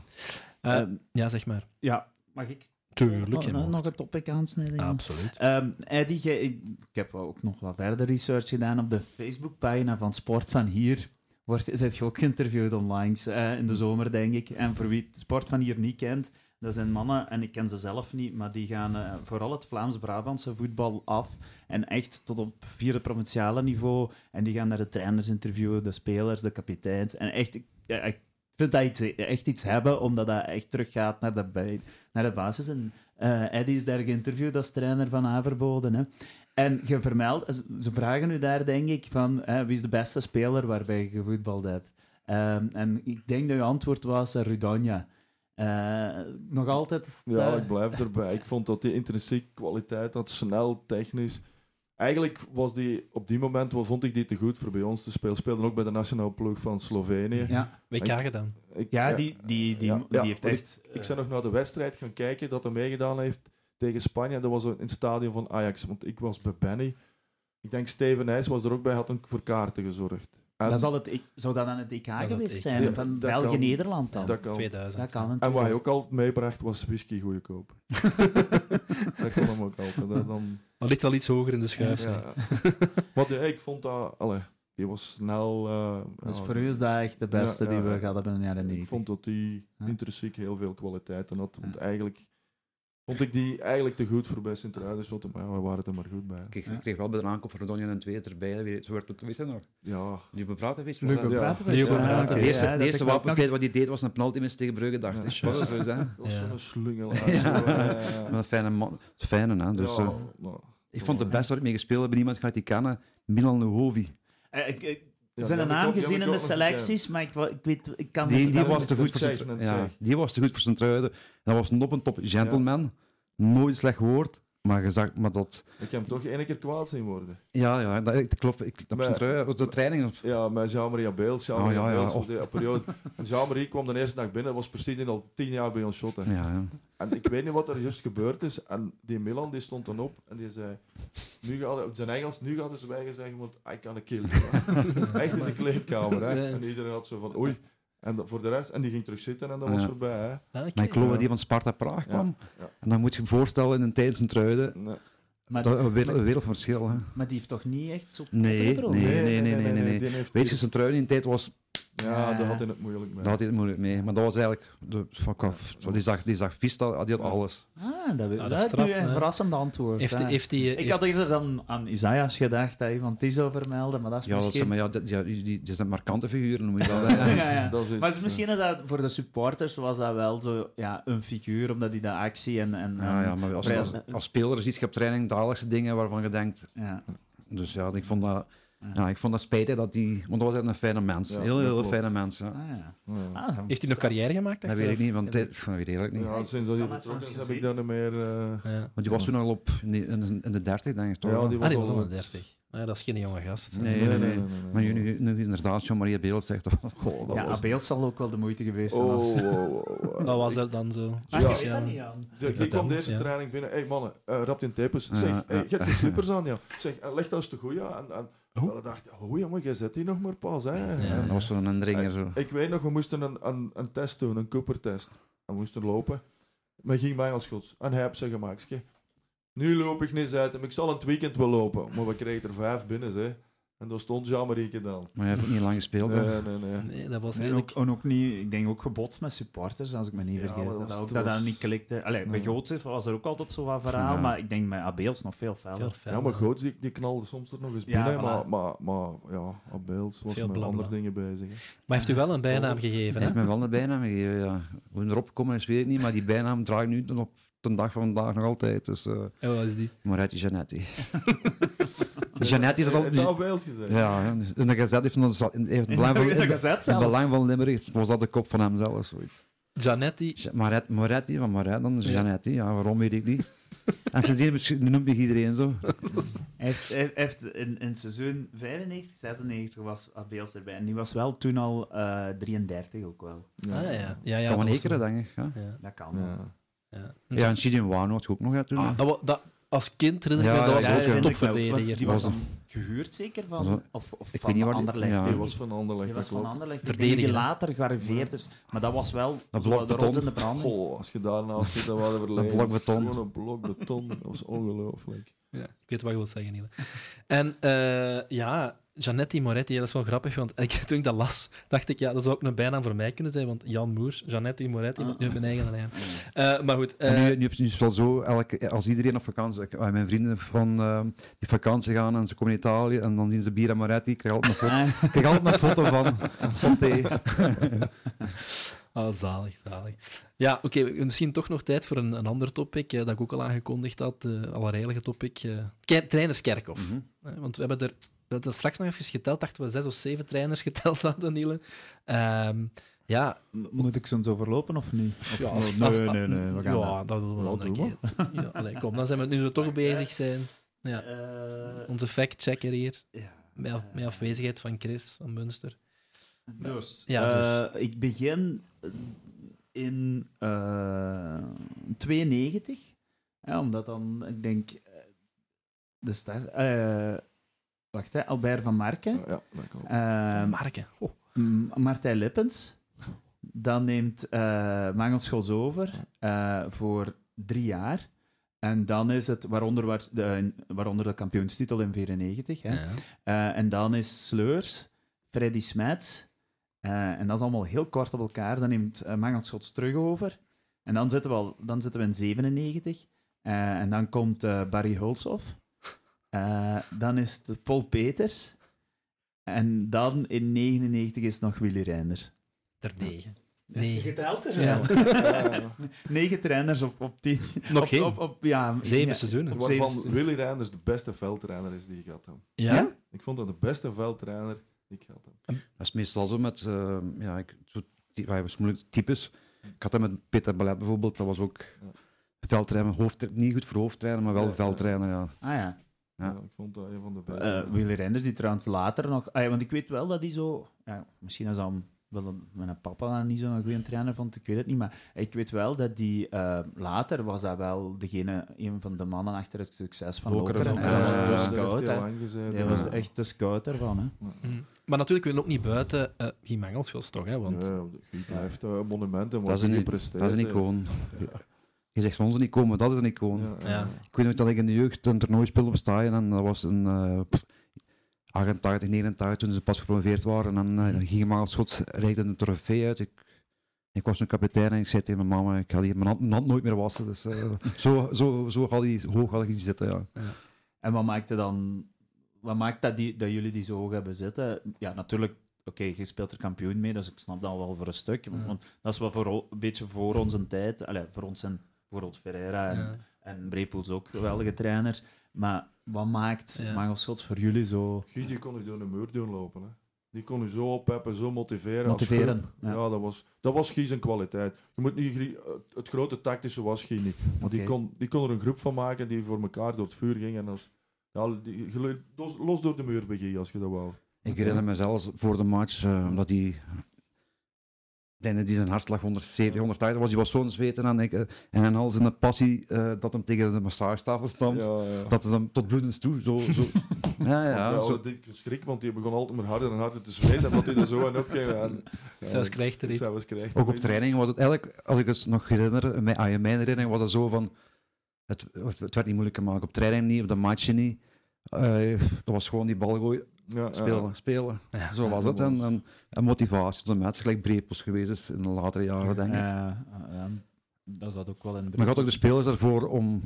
Eh, Ehm, ja, zeg maar. ja, mag ik Tuurlijk, nog, nog een topic aansnijden? Absoluut. Ehm Eddie, ik, ik heb ook nog wat verder research gedaan op de Facebookpagina van Sport van Hier. Wordt, zit je ook geïnterviewd online eh, in de zomer, denk ik. En voor wie het Sport van Hier niet kent, dat zijn mannen, en ik ken ze zelf niet, maar die gaan eh, vooral het Vlaams-Brabantse voetbal af. En echt tot op vierde provinciale niveau. En die gaan naar de trainers interviewen, de spelers, de kapiteins. En echt, ik, ja, ik vind dat iets, echt iets hebben, omdat dat echt teruggaat naar de, bij- naar de basis. En eh Eddie is daar geïnterviewd als trainer van Averboden. Hè. En je vermeldt, ze vragen u daar, denk ik, van hè, wie is de beste speler waarbij je gevoetbald hebt. Ehm, en ik denk dat uw antwoord was uh, Rudonja. Eh, nog altijd... Ja, eh, ik blijf erbij. Ik vond dat die intrinsiek kwaliteit had, snel, technisch. Eigenlijk was die op die moment, wel vond ik die te goed voor bij ons te spelen. Speelde ook bij de nationale ploeg van Slovenië. ja, WK gedaan. Ik, ja, die, die, die, Ja, die ja, heeft echt... Ik ben nog naar de wedstrijd gaan kijken dat hij meegedaan heeft tegen Spanje. En dat was in het stadion van Ajax, want ik was bij Benny. Ik denk Steven Nijs was er ook bij, had ook voor kaarten gezorgd. En dat zal het, ik- zou dat dan het EK geweest EK. zijn? Ja, van dat kan- België-Nederland dan? dat kan. 2000. Dat kan En wat hij ook altijd meebracht was whisky goedkoop. dat kon hem ook altijd. hè. Dan, Maar ligt wel iets hoger in de schuif. ja. Wat, ja, ik vond dat... Allee, die was snel... eh, Dus ja, voor u is dat echt de beste Ja, ja, die we gehad hebben in de jaren Ik 90. vond dat die intrinsiek heel veel kwaliteiten had. Want Ja. eigenlijk vond ik die eigenlijk te goed voor bij Sint-Truiden. Maar ja, we waren er maar goed bij. Ik kreeg, Ja. ik kreeg wel bij de aankoop van Redonja en twee erbij. Zo werd het, wist je nog? Ja, Die bepraten is Leuk Ja. praten Leuk ja, praten. oké, De eerste, ja, de eerste wapenfeit wat hij deed was een penalty mis tegen Brugge, dacht Ja. ik. Wat dat was Ja. zo'n slungel. Ja. Ja. Een fijne man. Fijne, hè? Dus, Ja, eh, nou, ik vond het best waar ik mee gespeeld heb. Niemand gaat die kennen. Milan Luhovi. Ja, zijn een naam gezien in de selecties, maar ik, weet, ik kan Die, die niet- was te goed voor zijn ja. Die was te goed voor zijn truiden. Dat was een op en top gentleman. Nooit slecht woord. Maar gezegd, maar dat... Ik heb hem toch één keer kwaad zien worden. Ja, ja, dat, ik klopt. Ik, op Maar- zijn trui, op de training. Ja, met Jean-Marie Beels. Jean-Marie Oh, ja, ja, och. die periode. Jean-Marie kwam de eerste dag binnen, was precies al tien jaar bij ons shotten. Ja, ja. En ik weet niet wat er juist gebeurd is. En die Milan die stond dan op en die zei: nu gaat het, op zijn Engels, nu gaat ze wij zeggen, want I can kill you. Echt in de kleedkamer. Hè? Ja. En iedereen had zo van: oei. En voor de rest, en die ging terug zitten en dat Ja. was voorbij. Hè? Maar ik geloof dat die van Sparta Praag Ja, kwam. ja. En dan moet je je voorstellen in een tijd zijn truiden. Nee. Maar, Dat is een wereld, een wereldverschil. Hè. maar die heeft toch niet echt zo Nee, nee, nee, nee, nee, nee. Weet je, zijn truiden in tijd was... Ja. daar had hij het moeilijk mee. Daar had hij het moeilijk mee. Maar dat was eigenlijk... De, fuck off. Ja, die, zag, die zag vies, dat- die had alles. Ah, dat, Ah, dat, dat is is nu straf, een hè. verrassend antwoord. Heeft, heeft die, ik heeft- had eerder dan aan Isaias gedacht, dat je van Tizo vermelden, maar dat is Ja, dat misschien... zijn, maar ja, die, ja, die, die, die zijn markante figuren, noem je dat. hè. ja, ja. Dat is iets, Maar het is misschien is dat voor de supporters was dat wel zo ja, een figuur, omdat hij de actie en... en Ja, ja, en- maar als, als speler ziet je op training dagelijkse dingen waarvan je denkt... ja. Dus ja, ik vond dat, Ja. ja, ik vond dat spijtig dat die... Want dat was echt een fijne mens. Ja, heel, dat heel fijne mens. Ja. Ah, ja. ja. Ah, heeft hij nog carrière gemaakt? Dat weet ik niet, want dit, dat weet ik eigenlijk niet. Ja, sinds dat hij vertrokken is, heb ik daar niet meer... eh, Ja. Maar die was toen al op in de, in de- in de 30, denk ik toch? Ja, die Ah, die al was al een wat- 30. Ah, dat is geen jonge gast. Nee, nee, nee. Maar nu, nu, nu inderdaad Jean-Marie Beeld zegt... Goh, dat ja, was... Zal ook wel de moeite geweest zijn. Oh, als- oh, oh, oh. Wat was dat dan zo? Ah, Ja. weet dat niet aan. De, Ik die vertel, kwam deze ja. training binnen. Hé hey, mannen, uh, rap in tepels. Ja, Zeg, ja. hey, je hebt je slippers aan, ja. Zeg, uh, leg dat eens te goed, ja. En, en Ik dacht, oh jongen, jij zet die nog maar pas, hè. Ja. En- Dat was zo'n indringer. Zo. ik weet nog, we moesten een, een, een test doen, een Cooper-test. En we moesten lopen. Maar ging mij als goed. En hij heeft ze gemaakt. Nu loop ik niet uit, maar ik zal het weekend wel lopen. Maar we kregen er vijf binnen, hè. En daar stond Jean-Marieke dan. Maar hij heeft niet lang gespeeld. hè. Nee, nee, nee. Nee, dat was En ook, en ook niet, ik denk ook gebotst met supporters, als ik me niet Ja, vergis. dat, dat ook, dat dat dat niet klikte. Allee, bij Ja. Goots was er ook altijd zo wat verhaal, Ja. maar ik denk met Abeels nog veel feller. Ja, maar Goots die, die knalde soms er nog eens Ja, binnen, voilà. maar, maar, maar ja, Abels was Veel met blabla. andere dingen bezig. hè. Maar heeft u wel een bijnaam gegeven, Hij heeft me wel een bijnaam gegeven, ja. Hoe erop komen is, weet ik niet, maar die bijnaam draait nu tot op de dag van vandaag nog altijd. Dus, eh Ja, wat is die? Moretti Janetti. Janetti is er al... Gezegd? Ja, ja, in de Gazette heeft, ons, heeft het belang van, In de Gazette zelfs. belang van Limburg was dat de kop van hem zelf. Zoiets. Janetti. Ja, Moret- Moretti van Moret, dan is Ja. Janetti. Ja, waarom weet ik niet. En sindsdien noemt zich iedereen zo. Hij heeft, hij heeft in, in seizoen 95, 96 was Abeels erbij. En die was wel toen al eh 33 ook wel. Ah ja. Ja, ja, kan dat wel was ekeren, zo. denk ik. Ja, Ja. Dat kan wel. Ja. Ja. ja en Chidin Wano had je ook nog toen. Ah, dat, dat, als kind herinner ik Ja, me, dat was ja, ook een topverdediger. Die was Was dan gehuurd zeker van, of, of Ik van weet niet waar die- Anderlecht. ja. Die Die was, van Anderlecht, die was van. Anderlecht. Die later gearriveerd is. Maar dat was wel Dat blok de rots in beton. de. Goh, als je daarnaast zit, dan waren we verleden. blok beton. Gewoon een blok beton. Dat was ongelooflijk. Ja, ik weet wat je wilt zeggen, Niele. En eh, ja, Janetti Moretti, ja, dat is wel grappig, want ik, toen ik dat las, dacht ik, ja, dat zou ook een bijnaam voor mij kunnen zijn, want Jan Moers, Janetti Moretti, Ah. nu op mijn eigen naam. Eh, maar goed, En eh, nu, nu, heb je- nu is het wel zo, elke, als iedereen op vakantie, ah, mijn vrienden van eh, die vakantie gaan en ze komen in Italië en dan zien ze Bira Moretti, ik krijg altijd een foto, Ah, ik krijg altijd een foto van Santé. Ah, zalig, zalig. Ja, oké, misschien toch nog tijd voor een, een ander topic, eh, dat ik ook al aangekondigd had, uh, allereilige topic. eh Ke- trainerskerkhof. Mhm. Eh, want we hebben er, we hebben er straks nog even geteld, dachten we zes of zeven trainers geteld hadden, Niele. Ehm, ja, Moet ik soms overlopen of niet? Of, Ja, als- nee, als- nee, nee. We gaan ja, dat doen we een Ja, andere keer. Ja, allee, kom, dan zijn we nu we toch bezig zijn. Ja. Eh, Onze fact-checker hier, ja. met, af- met afwezigheid van Chris van Münster. Dus, Ja, dus. eh, ik begin in eh 92. Ja, omdat dan, ik denk, eh, de start... eh, wacht, hè, Albert van Marken. Ja, ja. Ehm, Marken. Oh. Martijn Lippens. Dan neemt uh, Mangel Schols over uh, voor drie jaar. En dan is het, waaronder, waar, de, waaronder de kampioenstitel in 94. Hè. Ja. Uh, en dan is Sleurs, Freddy Smets. Uh, en dat is allemaal heel kort op elkaar. Dan neemt uh, Mangel Schots terug over. En dan zitten we, al, dan zitten we in 97. Uh, en dan komt Barry Hulshoff. dan is het Paul Peters. En dan in 99 is het nog Willy Reinders. Er negen. Negen. Geteld er Ja. ja. Negen trainers op, op tien. Nog op, geen. Op, op, ja, Zeven ja. seizoenen. Op Waarvan zeven- Willy Reinders de beste veldtrainer is die ik had. Hem. Ja? Ik vond dat de beste veldtrainer die ik had. Hem. Dat is meestal zo met, uh, ja, ik, zo, die, wij hebben moeilijk types. Ik had dat met Peter Ballet bijvoorbeeld, dat was ook Ja. veldtrainer, hoofd, niet goed voor hoofdtrainer, maar wel Ja, veldtrainer, ja. Ah ja. Ja. Ja. ik vond dat een van de beste. Uh, Willy Reinders, die trouwens later nog... Ah, ja, want ik weet wel dat hij zo... Ja, misschien is dat een- mijn papa dan niet zo'n goede trainer vond, ik weet het niet. Maar ik weet wel dat die... uh, later was dat wel degene, een van de mannen achter het succes van Lokeren, Lokeren. Lokeren, En dat was Daar heeft scout, hij. Hij was echt de scout ervan, hè. Hm. Maar natuurlijk, we zijn ook niet buiten uh, Guy Mangelschots, toch? Hè? Want Ja, Guy blijft uh, monumenten, maar Dat is een- gepresteerd dat is een icoon. Ja. Je zegt van ons een icoon, maar dat is een icoon. Ja, ja. Ja. Ik weet nog dat ik in de jeugd een toernooi speelde op Staaien en dat was een uh, 88, 89 toen ze pas gepromoveerd waren. En uh, dan ging Maal Schots reikte een trofee uit. Ik, ik was een kapitein en ik zei tegen mijn mama, ik ga die mijn hand, mijn hand nooit meer wassen. Dus uh, zo, zo, zo had die, hoog had ik die zitten, ja. En wat maakte dan... Wat maakt dat, die, dat jullie die zo hoog hebben zitten? Ja, natuurlijk... Oké, je speelt er kampioen mee, dus ik snap dat wel voor een stuk. Ja. Want dat is wel voor, een beetje voor onze tijd. Allee, voor ons en bijvoorbeeld Ferreira en, Ja. en Brepoels ook geweldige trainers. Maar wat maakt Ja. Mangelschots voor jullie zo... Guy die kon u door de muur doen lopen. Hè. Die kon u zo oppeppen, zo motiveren. als Motiveren, ja. Ja, dat, was, dat was Guy zijn kwaliteit. Je moet niet, het, het grote tactische was Guy niet. Maar die, kon, die kon er een groep van maken die voor elkaar door het vuur ging. En als, ja, die, los, los door de muur bij Guy, als je dat wou. Ik herinner me zelfs voor de match, uh, omdat die... Dat die zijn hartslag 170, 180 was. Die was zo'n zweten en, ik, uh, en al zijn passie uh, dat hem tegen de massagetafel stond. Ja, ja. Dat het hem tot bloedens toe. Zo, zo. ja, ja. Zo. zo. Ik schrik, want die begon altijd maar harder en harder te zweten. En dat hij er zo aan opging. En, Zelfs krijgt er iets. Ook op training was het eigenlijk, als ik het nog herinner, mijn, ah, in mijn herinnering was het zo van. Het, het werd niet moeilijk gemaakt. Op training niet, op de matchen niet. Uh, dat was gewoon die bal gooien. Ja, Spelen, ja. spelen. Ja. Zo was Ja, het. En, was- en, en motivatie tot de match, gelijk Brepels geweest is in de latere jaren, denk ik. Ja, ja, dat zat ook wel in de Maar had ook de spelers daarvoor om...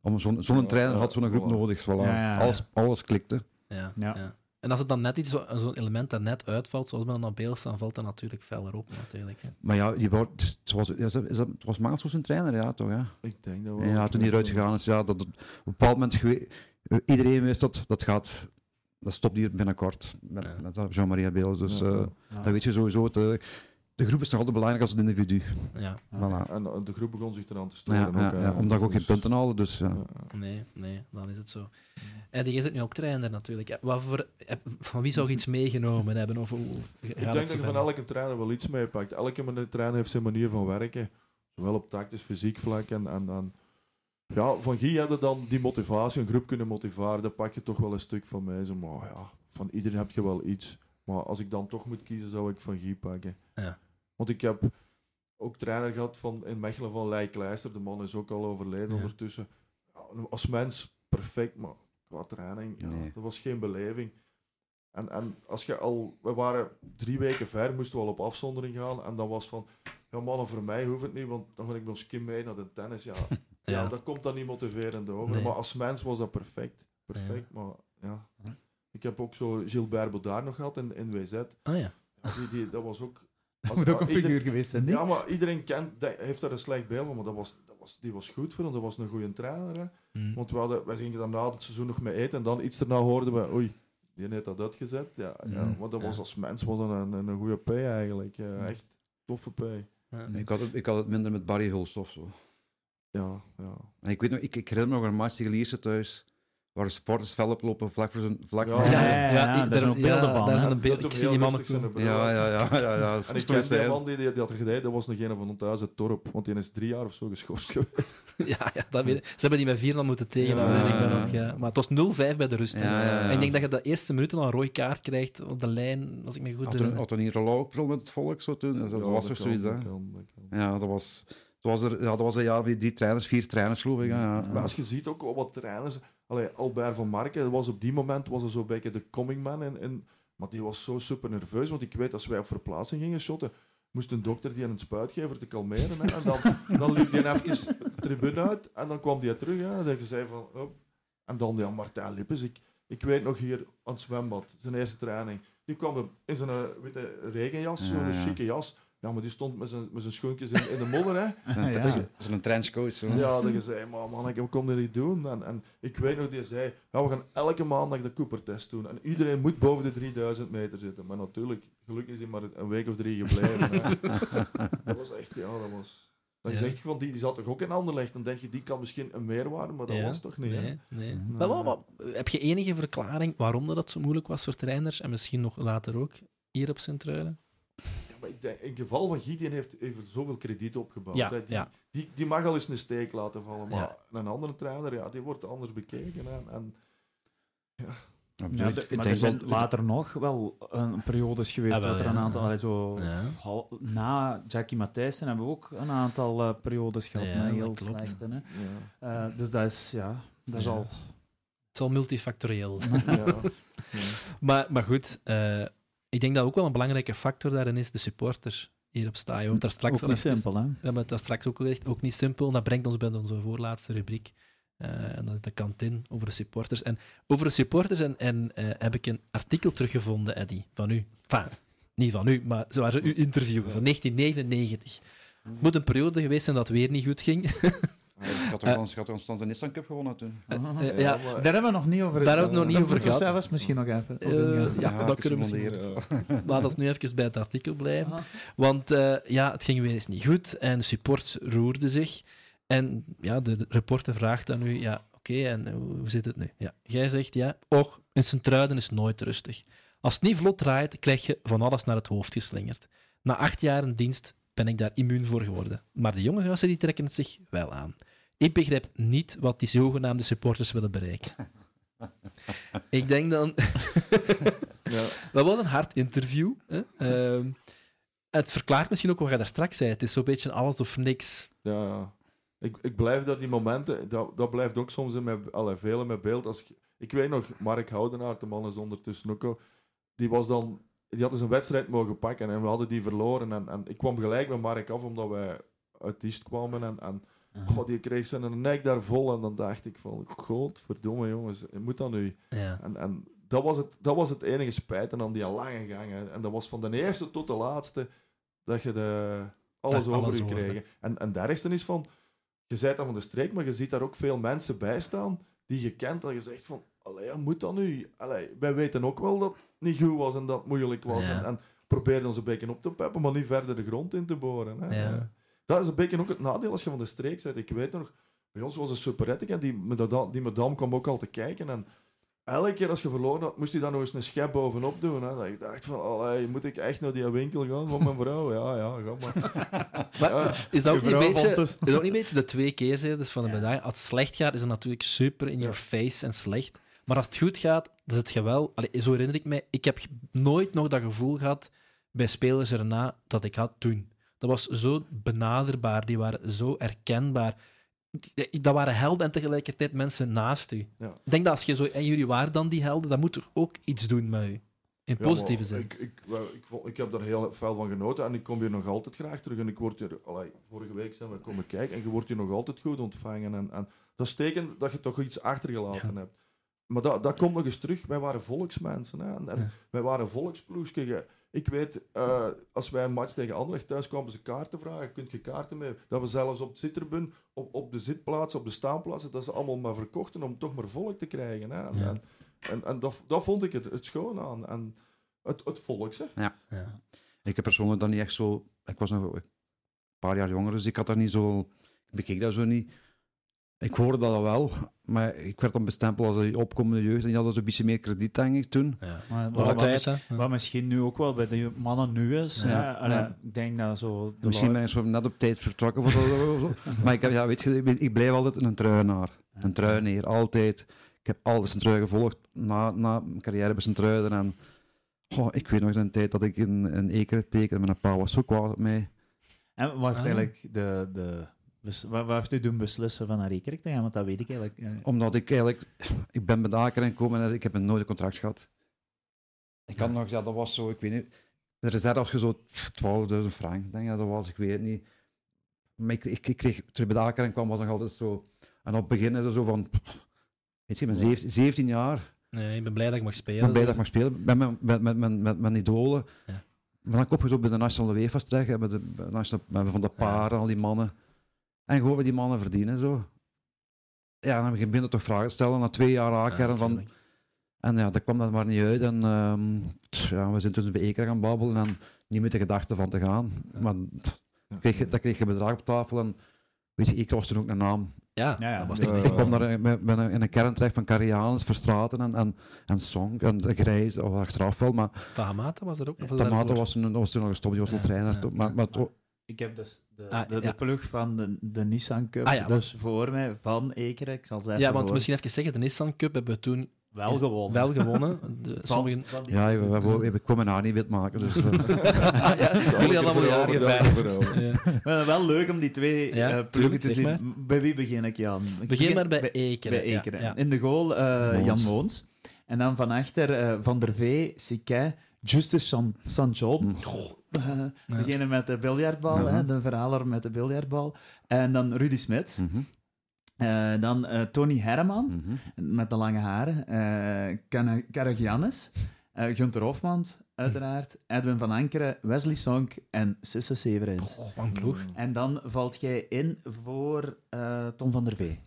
om zo'n zo'n Ja, trainer ja, had zo'n groep nodig. Voilà. Ja, ja, ja. Alles, alles klikte. Ja, Ja. ja. En als het dan net iets, zo- zo'n element dat net uitvalt, zoals met een Beels, dan valt dat natuurlijk feller op, natuurlijk. hè. Maar ja, je wordt, het was, is dat, is dat, het was zijn trainer, ja, toch? Ja, Ik denk dat wel. ja toen hij eruit gegaan is, ja, dat, op een bepaald moment, iedereen wist dat, dat gaat, dat stopt hier binnenkort met, Ja. met dat Jean-Marie Beels. Dus Ja, eh, ja. Ja. dan weet je sowieso, de, de groep is toch altijd belangrijk als het individu. Ja, Voilà. En de groep begon zich eraan te storen. ja, ook, ja, omdat ik ook geen Dus- punten haalde, dus nee, nee, dan is het zo. En die is het nu ook trainer, natuurlijk. Eh, Wat voor, eh, van wie zou je iets meegenomen hebben? Of, of Ik denk dat je van elke trainer wel iets meepakt. Elke trainer heeft zijn manier van werken. Zowel op tactisch, fysiek vlak. En, en, en ja, van Guy hadden dan die motivatie, een groep kunnen motiveren. Dat pak je toch wel een stuk van mij. Zo, maar ja, van iedereen heb je wel iets. Maar als ik dan toch moet kiezen, zou ik van Guy pakken. Ja. Want ik heb ook trainer gehad van, in Mechelen van Leij Kleister. De man is ook al overleden Ja. ondertussen. Als mens perfect, maar qua training, ja, Nee. dat was geen beleving. En, en als je al, we waren drie weken ver, moesten we al op afzondering gaan. En dan was van, ja mannen, voor mij hoeft het niet, want dan ga ik met ons Kim mee naar de tennis. Ja, ja. Ja. dat komt dan niet motiverend over. Nee. Maar als mens was dat perfect. Perfect, maar ja. Ik heb ook zo Gilbert Baudard nog gehad in, in WZ. Ah ja. Die, die, dat was ook... Dat als- moet ook een figuur geweest zijn, niet? Ja, maar iedereen kent, dat- heeft daar een slecht beeld van, maar dat was, dat was, die was goed voor ons. Dat was een goede trainer. Hè. Hm. Want we hadden, wij gingen dan na het seizoen nog mee eten en dan iets daarna hoorden we, oei, die heeft dat uitgezet. Ja, ja, maar dat was Ja. als mens was dat een, een, een goede P eigenlijk. Ja, echt toffe P. Ja. Ik, had het, ik had het minder met Barry Hulst of zo. Ja, ja. En ik weet nog, ik, ik herinner me nog een match tegen Lierse thuis, waar de supporters fel oplopen vlak voor zijn... Vlak Ja. voor Ja, zijn- ja, ja, ik- daar zijn ook beelden ja, van, Daar zijn een beeld. Ik zie die ja, ja, ja, ja, ja. En ik ken die man die, die, die had er dat was nog een van ons thuis, het Torp. Want die is drie jaar of zo geschorst geweest. Ja, ja dat weet ik. Ze hebben die met vier dan moeten tegen. Maar het was 0-5 bij de rust. hè. Ja, ja, ja. En ik denk dat je de eerste minuten al een rode kaart krijgt op de lijn, als ik me goed Had er, herinner. had er niet Rollo met het volk zo toen? Dat, Ja, was dat er kan, zoiets, hè? Ja, dat was, dat was, er, ja, dat was een jaar die trainers, vier trainers geloof ik. hè, Ja. Maar als je ziet ook wat trainers... Allee, Albert van Marken, dat was op die moment was er zo'n beetje de coming man. In, in, maar die was zo super nerveus, want ik weet, als wij op verplaatsing gingen shotten, moest een dokter die aan het spuit geven voor te kalmeren. Hè, en dan, dan liep hij even de tribune uit en dan kwam hij terug. Hè, en dan zei van... Oh. En dan ja, Martijn Lippes. Ik, ik weet nog hier aan het zwembad, zijn eerste training. Die kwam er in zijn eh, witte regenjas, Ja, zo'n ja. chique jas. Ja, maar die stond met zijn, met zijn schoentjes in, in de modder. Hè. Zo'n Ja. zo- zo'n trenchcoat. Zo. Ja, dat je zei, maar man, ik kom dit niet doen. En, en ik weet nog, die zei, ja, we gaan elke maandag de Cooper-test doen. En iedereen moet boven de 3000 meter zitten. Maar natuurlijk, gelukkig is hij maar een week of drie gebleven. dat was echt, ja, dat was... Dan Ja. zeg je van, die, die zat toch ook in Anderlecht? Dan denk je, die kan misschien een meerwaarde, maar dat Ja, was toch niet, hè? Nee, nee. Nee. Maar heb je enige verklaring waarom dat zo moeilijk was voor trainers en misschien nog later ook hier op Sint-Truiden? Ja, maar ik denk, in het geval van Gideon heeft, heeft er zoveel krediet opgebouwd. Ja, hè. Die, ja. die, die mag al eens een steek laten vallen. Maar Ja. een andere trainer, ja, die wordt anders bekeken. Hè. En, Ja, de- maar denk er zijn dat- later nog wel een periodes geweest Ah, wel, dat er een ja. aantal... allee, zo, Ja. hal- na Jackie Matthijssen hebben we ook een aantal eh, periodes gehad Ja, met dat heel. Hè. ja. Eh, dus dat is, ja, dat is al... Het is al multifactorieel. Ja. Ja. maar, maar goed, eh, ik denk dat ook wel een belangrijke factor daarin is de supporters hier op hebben het daar straks ook niet simpel, hè. We hebben het daar straks ook gezegd, ook niet simpel. En dat brengt ons bij onze voorlaatste rubriek. Eh, en dat is de kantine over de supporters. En over de supporters en, en, eh, heb ik een artikel teruggevonden, Eddy, van u. Enfin, niet van u, maar ze u interviewen, van 1999. Het moet een periode geweest zijn dat weer niet goed ging. Ik had toch Eh. ons- had ons dan de Nissan Cup gewonnen toen. Eh, Ja, eh, ja, maar- Daar hebben we nog niet over Daar hebben we nog niet over gehad. zelfs misschien nog even Eh, ja, dat kunnen we misschien. Laat ons nu even bij het artikel blijven. Aha. Want eh, ja, het ging weer eens niet goed en de supports roerden zich. En ja, de, reporter vraagt dan nu, ja, oké, en hoe, zit het nu? Ja, jij zegt, ja, och, in Sint-Truiden is nooit rustig. Als het niet vlot draait, krijg je van alles naar het hoofd geslingerd. Na acht jaar in dienst ben ik daar immuun voor geworden. Maar de jonge gasten die trekken het zich wel aan. Ik begrijp niet wat die zogenaamde supporters willen bereiken. ik denk dan... Ja. Dat was een hard interview. Hè? Ehm, het verklaart misschien ook wat je daar straks zei. Het is zo'n beetje alles of niks. Ja, ja. Ik, ik blijf dat die momenten, dat, dat blijft ook soms in mijn, allee, beeld. Als, je- Ik weet nog, Mark Houdenaar, de man is ondertussen ook al, die was dan... Die had eens een wedstrijd mogen pakken en we hadden die verloren. En, en ik kwam gelijk met Mark af, omdat wij uit Diest kwamen. En, en God, die kreeg zijn nek daar vol. En dan dacht ik van, godverdomme jongens, moet dat nu? Ja. En, en dat, was het, dat was het enige spijt aan die lange gang. hè. En dat was van de eerste tot de laatste dat je de, alles Dat over je kreeg. En, en daar is dan is van, je bent dan van de streek, maar je ziet daar ook veel mensen bij staan die je kent. Dat je zegt van, allee, moet dat nu? Allee, wij weten ook wel dat niet goed was en dat het moeilijk was. Ja. En, en probeerden ons een beetje op te peppen, maar niet verder de grond in te boren. Hè. Ja. Dat is een beetje ook het nadeel als je van de streek bent. Ik weet nog, bij ons was een superettic en die, madame- die madame kwam ook al te kijken. En elke keer als je verloren had, moest hij dan nog eens een schep bovenop doen. Hè. Dat ik dacht van, allee, moet ik echt naar die winkel gaan van mijn vrouw? Ja, ja, ga maar. Maar Ja. is dat ook niet beetje, dus- is dat ook niet een beetje de twee keerzijdes van de Ja. medaille? Als het slecht gaat, is het natuurlijk super in Ja. your face en slecht. Maar als het goed gaat, zit je wel... Allee, zo herinner ik mij, ik heb nooit nog dat gevoel gehad bij spelers erna dat ik had toen. Dat was zo benaderbaar, die waren zo herkenbaar. Dat waren helden en tegelijkertijd mensen naast u. Ja. Ik denk dat als je zo... En jullie waren dan die helden, dan moet er ook iets doen met u. In Ja, positieve maar zin. Ik, ik, ik, ik heb daar heel veel van genoten en ik kom hier nog altijd graag terug. En ik word hier, allee, vorige week zijn we komen kijken en je wordt hier nog altijd goed ontvangen. En, en dat is teken dat je toch iets achtergelaten hebt. Maar dat, dat komt nog eens terug. Wij waren volksmensen. Hè? En, en Ja. Wij waren volksploegje. Je- Ik weet, eh, als wij een match tegen Anderlecht thuis kwamen, ze kaarten vragen. Kun je kaarten meer? Dat we zelfs op het zitterbun, op, op de zitplaatsen, op de staanplaatsen, dat ze allemaal maar verkochten om toch maar volk te krijgen. Hè? En, Ja. en, en, en dat, dat vond ik het, het schoon aan. En het, het volks, hè. Ja. Ik heb persoonlijk dan niet echt zo... Ik was nog een paar jaar jonger, dus ik had daar niet zo... Ik bekeek dat zo niet. Ik hoorde dat al wel, maar ik werd dan bestempeld als een opkomende jeugd en die hadden zo'n beetje meer krediet, denk ik, toen. Ja. Maar, Wat wat, tijd, wat, misschien nu ook wel bij de mannen nu is. Ja. Ja. Allee, Ja. Ik denk dat zo... De Misschien ben ik zo net op tijd vertrokken. Of zo, of zo. maar ik, heb- ja, weet je, ik blijf altijd een truienaar. Een truineer, altijd. Ik heb altijd zijn trui gevolgd na, na mijn carrière bij zijn truiden. En goh, ik weet nog een tijd dat ik een, een eker tekende, mijn pa was zo kwaad op mij. En wat heeft Ah. eigenlijk de... de wat, wat heeft u doen beslissen van naar Rekerk te gaan? Want dat weet ik eigenlijk. eh. Omdat ik eigenlijk... Ik ben bij de Aker gekomen en ik heb nooit een contract gehad. Ik had nog... Ja, dat was zo, ik weet niet... De reserve was je zo 12.000 frank, denk ik dat was, ik weet het niet. Maar ik, ik, ik kreeg... Toen ik bij de Aker kwam, was nog altijd zo... En op het begin is het zo van... Weet je, ik ben 17, 17 jaar... Nee, ik ben blij dat ik mag Ik spelen. ben blij dat dus- ik mag spelen met mijn, met, met, met, met mijn idolen. Ja. Maar dan kom je zo bij de Nationale WEFA's terecht, met de, bij de nationale- met Van de Paren, al die mannen. En gewoon wat die mannen verdienen, zo. Ja, dan begin je toch vragen te stellen na twee jaar Ja, aankeren van... En ja, dat kwam dan maar niet uit. En ehm, tch, ja, we zijn toen bij Eker gaan babbelen en niet met de gedachte van te gaan. Maar tch, dan kreeg, je, dan kreeg je bedrag op tafel en weet je, Eker was toen ook een naam. Ja, Ja, ja. dat was niet Ik kwam daar met, met een, in een kern terecht van Carianus, Verstraten en, en, en Song en de Grijs, of achteraf wel, maar Tamata was er ook. Of was Tamato daarvoor? was, toen- was toen nog gestopt, die was al trainer. ja, toch, maar, ja. maar Ik heb dus de, Ah, de, ja. de plug van de, de Nissan Cup Ah, ja, dus voor mij, van Ekerk. Ik zal ze even Ja, want voor- misschien even zeggen, de Nissan Cup hebben we toen wel gewonnen. wel gewonnen. De, Van- sommigen... van die- ja, we, we, we, we komen haar niet wit maken. Dus, eh. ja, jullie hadden allemaal. Ja. Maar wel leuk om die twee Ja, eh, ploegen te zien. Bij wie begin ik, Jan? Ik Begin maar bij Ekeren. Bij ja, Ekeren. ja. In de goal eh, Jan Moons. En dan van achter eh, Van der Vee, Siquet, Justus San- Sanchon. Mm. Eh, Ja. Beginnen met de biljartbal, Ja. hè, de verhaler met de biljartbal. En dan Rudy Smits. Mhm, Eh, dan eh, Tony Herman mhm. met de lange haren. eh Kana- Karagiannis. eh Gunther Hofmans, uiteraard. Edwin van Ankeren, Wesley Sonk en Sisse Severins. Oh, ploeg. En dan valt jij in voor eh, Tom van der Vee.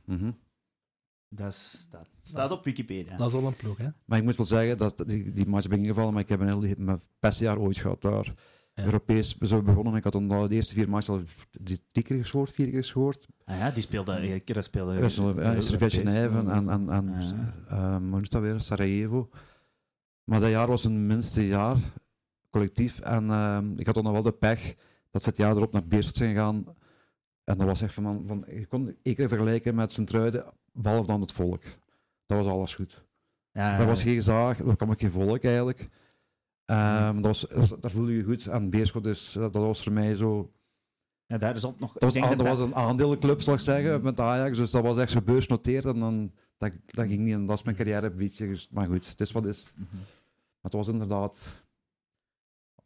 Dat staat, staat op Wikipedia. Dat is al een ploeg, hè? Maar ik moet wel zeggen dat die, die match ben ingevallen, maar ik heb een heel mijn beste jaar ooit gehad daar. Ja. Europees zo begonnen. Ik had dan de eerste vier matches al drie, drie keer gescoord, vier keer gescoord. Ah ja, die speelde één keer speelde. Genève en, en, en, Ja. ehm, hoe is dat weer? Sarajevo. Maar dat jaar was een minste jaar, collectief. En ehm, ik had dan nog wel de pech dat ze het jaar erop naar Beerschot zijn gegaan. En dat was echt van, van je kon één keer vergelijken met Sint-Truiden, behalve dan het volk. Dat was alles goed. Ja, Dat was geen zaag, daar kwam ook geen volk eigenlijk. Ehm, dat was, daar voelde je goed. En Beerschot, dus, dat was voor mij zo... ja, daar is nog. Dat was, dat was een aandelenclub, zal ik zeggen, met Ajax. Dus dat was echt zo beursnoteerd. En dan dat, dat ging niet en dat is mijn carrièreambitie. Dus, maar goed, het is wat is. Mhm. Maar het was inderdaad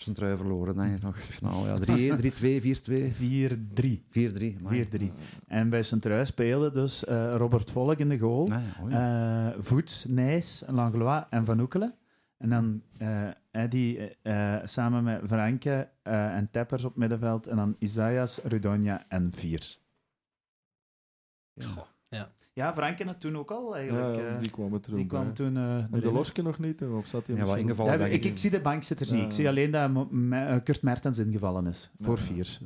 zijn trui verloren, denk ik nog. Nou ja, 3-1, 3-2, 4-2, 4-3. 4-3. amai. 4-3. En bij Sint-Truis spelen dus eh, Robert Volk in de goal. Nee, oh ja. Eh, Voets, Nijs, Langlois en Van Oekelen. En dan eh Eddy samen met Franke eh, en Teppers op middenveld. En dan Isaias, Rudonia en Viers. Goh, ja. Ja, Franke had toen ook al eigenlijk. Ja, eh, die kwam het er die kwam toen. eh, En de. Loske nog niet? Of zat hij Ja, wel misschien- ingevallen. Ja, ik, ik zie de bankzitters niet. Ik zie alleen dat eh, Kurt Mertens ingevallen is. Voor Ja. Viers.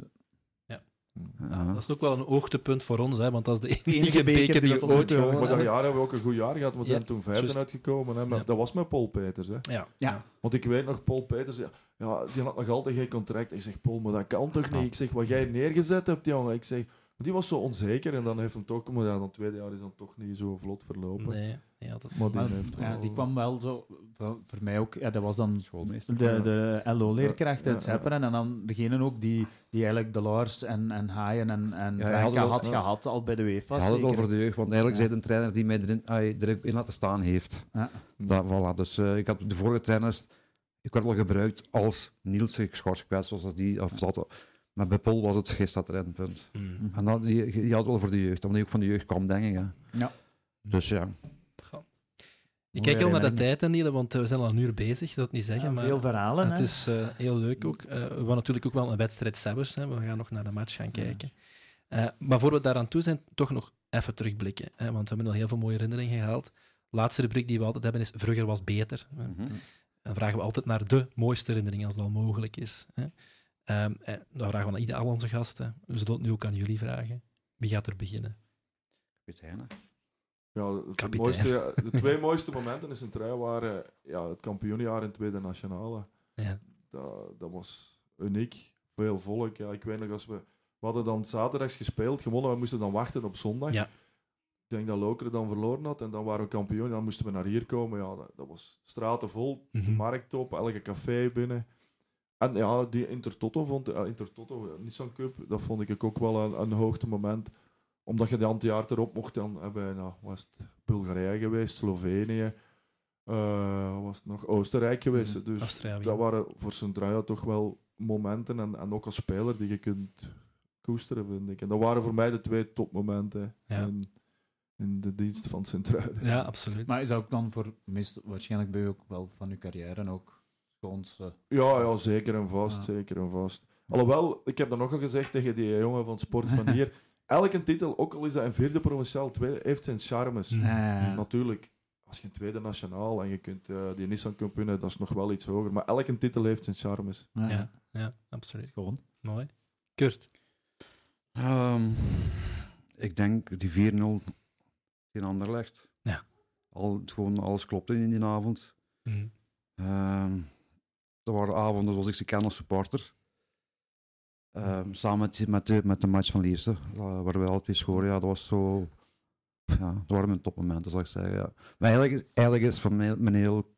Ja. Dat is ook wel een hoogtepunt voor ons, hè, want dat is de enige enige beker beker die die we ooit gewonnen Maar dat hebben. jaar hebben we ook een goed jaar gehad, want we Ja, zijn toen vijfde uitgekomen. Hè, maar Ja. Dat was met Paul Peters. Hè. Ja. Ja. Want ik weet nog, Paul Peters, ja, ja, die had nog altijd geen contract. Ik zeg, Paul, maar dat kan toch niet? Ik zeg, wat jij neergezet hebt, jongen. Ik zeg, die was zo onzeker en dan heeft hem toch, maar ja, dan tweede jaar is dan toch niet zo vlot verlopen. Nee, ja, dat... Maar die Maar, heeft ja, wel- die kwam wel zo, voor, voor mij ook, ja, dat was dan Schoolmeester. de, de LO-leerkracht Ja, uit ja, ja. Zepperen en dan degene ook die, die eigenlijk de Lars en, en Haaien en, en had wel- had ja. gehad al bij de UEFA. Had het voor de jeugd, want eigenlijk Ja. zei de trainer die mij erin, ai, erin laten staan heeft. Ja. Dat, voilà. Dus eh, ik had de vorige trainers, ik werd al gebruikt als Niels zich geschorst geweest was, als die, of zat. Maar bij Paul was het gisteren punt. Mm. En dat, die, die had wel voor de jeugd, omdat hij ook van de jeugd kwam, denk ik. Hè. Ja. Dus ja. Ik kijk al naar de tijd, hè, Niele, want eh, we zijn al een uur bezig, het niet zeggen, Ja, maar veel verhalen. het hè. is eh, heel leuk ook. Eh, we gaan natuurlijk ook wel een wedstrijd Sabbers, hè. we gaan nog naar de match gaan kijken. Eh, maar voor we daaraan toe zijn, toch nog even terugblikken, hè, want we hebben al heel veel mooie herinneringen gehaald. laatste rubriek die we altijd hebben is Vroeger was beter. Mhm. Dan vragen we altijd naar de mooiste herinnering, als dat al mogelijk is. Hè. Dan vragen we aan ieder al onze gasten. We zullen het nu ook aan jullie vragen. Wie gaat er beginnen? Kapitein. Ja, het Kapitein. mooiste, de twee mooiste momenten in zijn trui waren ja, het kampioenjaar in Tweede Nationale. Ja. Dat, dat was uniek. Veel volk. Ja, ik weet nog, als we, we hadden dan zaterdags gespeeld, gewonnen, we moesten dan wachten op zondag. Ja. Ik denk dat Lokeren dan verloren had en dan waren we kampioen. En dan moesten we naar hier komen. Ja, dat, dat was straten vol, de Mhm. markt op, elke café binnen. En ja, die Intertoto vond uh, Intertoto, Nissan Cup, dat vond ik ook wel een, een hoogtemoment. Omdat je dan het jaar erop mocht dan hebben, nou, was het Bulgarije geweest, Slovenië, eh, was het nog Oostenrijk geweest. Mhm. Dus Australië. dat waren voor Centralia toch wel momenten en, en ook als speler die je kunt koesteren, vind ik. En dat waren voor mij de twee topmomenten Ja. in, in de dienst van Centralia. Ja, absoluut. Maar is dat ook dan voor, meest, waarschijnlijk bij u ook wel van uw carrière ook schoonste... Ja, ja, zeker en vast, Ja. zeker en vast. Alhoewel, ik heb dat nog al gezegd tegen die jongen van Sport van hier. Elke titel, ook al is dat een vierde provinciaal, tweede, heeft zijn charmes. Mm. Natuurlijk, als je een tweede nationaal en je kunt eh, die Nissan Cup winnen, dat is nog wel iets hoger. Maar elke titel heeft zijn charmes. ja. Ja, ja, absoluut. Gewoon. Mooi. Kurt. Ehm, ik denk die 4-0 in Anderlecht. Ja. Al, gewoon alles klopte in die avond. Ehm dat waren avonden zoals ik ze ken als supporter. Ehm, samen met, met, de, met de match van Lierse, uh, waar we altijd scoren. Ja, dat was zo... Ja, dat waren mijn topmomenten, zal ik zeggen. Ja. Maar eigenlijk is, eigenlijk is van mij, mijn heel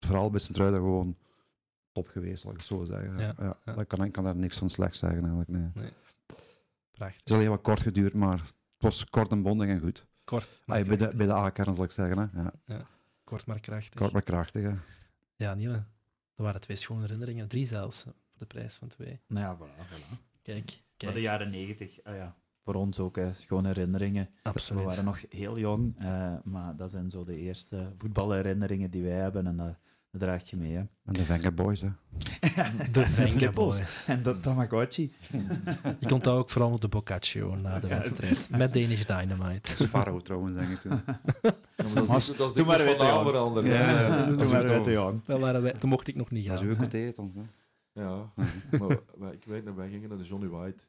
verhaal bij Sint-Truiden gewoon top geweest, zal ik zo zeggen. Ja, Ja, ja. Dat kan, ik kan daar niks van slecht zeggen, eigenlijk. Nee. Het Prachtig. is alleen wat kort geduurd, maar het was kort en bondig en goed. Kort, maar Ah, bij, de, bij de A-kern, zal ik zeggen. Hè. Ja, Kort, maar krachtig. kort maar krachtig. Hè. Ja, Niele. Dat waren twee schone herinneringen. Drie zelfs, voor de prijs van twee. Nou ja, voilà. voilà. Kijk, Maar kijk. de jaren negentig, ah ja, voor ons ook, hè, gewoon herinneringen. Absoluut. We waren nog heel jong, eh, maar dat zijn zo de eerste voetbalherinneringen die wij hebben en dat, dat draagt je mee. Hè. En de Venga Boys. Hè. De Venga. Boys. En dat Tamagotchi. Ik onthoud ook vooral de Boccaccio na de wedstrijd. Met Danish Dynamite. Sparrow trouwens, denk ik toen. Ja, maar dat is, toen waren wij van te jong. veranderd. Ja. Toen waren wij te jong. Dat waren wij, toen mocht ik nog niet Dat is gaan. côté, dan. hè. Ja, maar ik weet nog, wij gingen naar de Johnny White.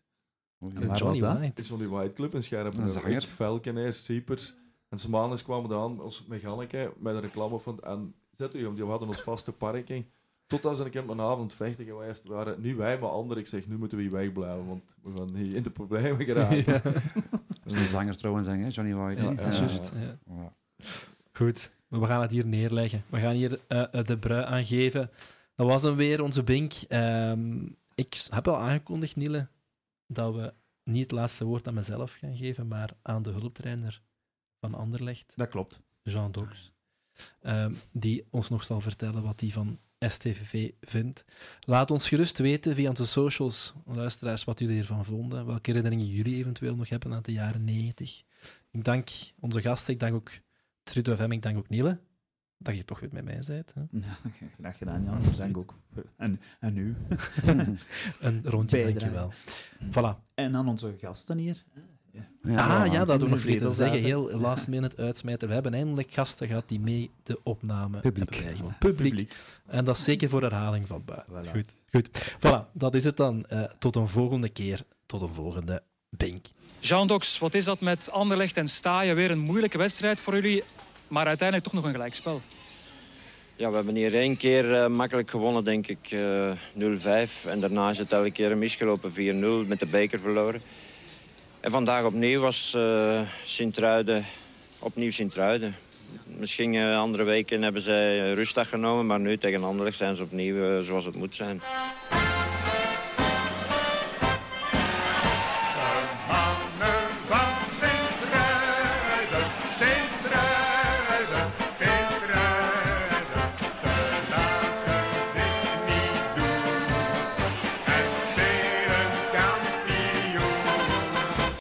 En Johnny? White. De Johnny White Club in Scherpen. Een zanger. Ik, Velkeneer, Siepers. En Smanes kwamen dan als mechaniker met een reclame van... En zet u, die hadden ons vaste parking. Totdat ze een keer op een avond vechten geweest waren. Niet wij, maar anderen. Ik zeg, nu moeten we hier wegblijven, want we gaan niet in de problemen geraken. Ja, Dat is een zanger trouwens, hè, Johnny White. ja, juist. Ja. Ja. Goed, maar we gaan het hier neerleggen. We gaan hier eh, eh, de brui aangeven. Dat was hem weer, onze Bink. Ehm, ik heb al aangekondigd, Niele, dat we niet het laatste woord aan mezelf gaan geven, maar aan de hulptrainer van Anderlecht. Dat klopt. Jean Dox. Ehm, die ons nog zal vertellen wat hij van STVV vindt. Laat ons gerust weten via onze socials, luisteraars, wat jullie ervan vonden. Welke herinneringen jullie eventueel nog hebben aan de jaren 90. Ik dank onze gasten, ik dank ook Trudo FM, ik dank ook Niele. Dat je toch weer met mij bent. Hè? Ja, graag gedaan, Jan. Daar dank ook. En, en u. Een rondje, dankjewel. Voilà. En aan onze gasten hier. Ah ja, dat hadden we vergeten te zeggen. Heel last minute uitsmijter. We hebben eindelijk gasten gehad die mee de opname Publiek. hebben. Publiek. En dat is zeker voor herhaling vatbaar. Voilà. Goed, goed. Voilà, dat is het dan. Eh, tot een volgende keer. Tot een volgende Bink. Jean Dox, wat is dat met Anderlecht en Staaien? Weer een moeilijke wedstrijd voor jullie, maar uiteindelijk toch nog een gelijkspel. Ja, we hebben hier één keer eh, makkelijk gewonnen, denk ik, eh 0-5. En daarna is het elke keer misgelopen 4-0 met de beker verloren. En vandaag opnieuw was eh Sint-Truiden, opnieuw Sint-Truiden. Misschien eh, andere weken hebben zij rustdag genomen, maar nu tegen Anderlecht zijn ze opnieuw eh, zoals het moet zijn.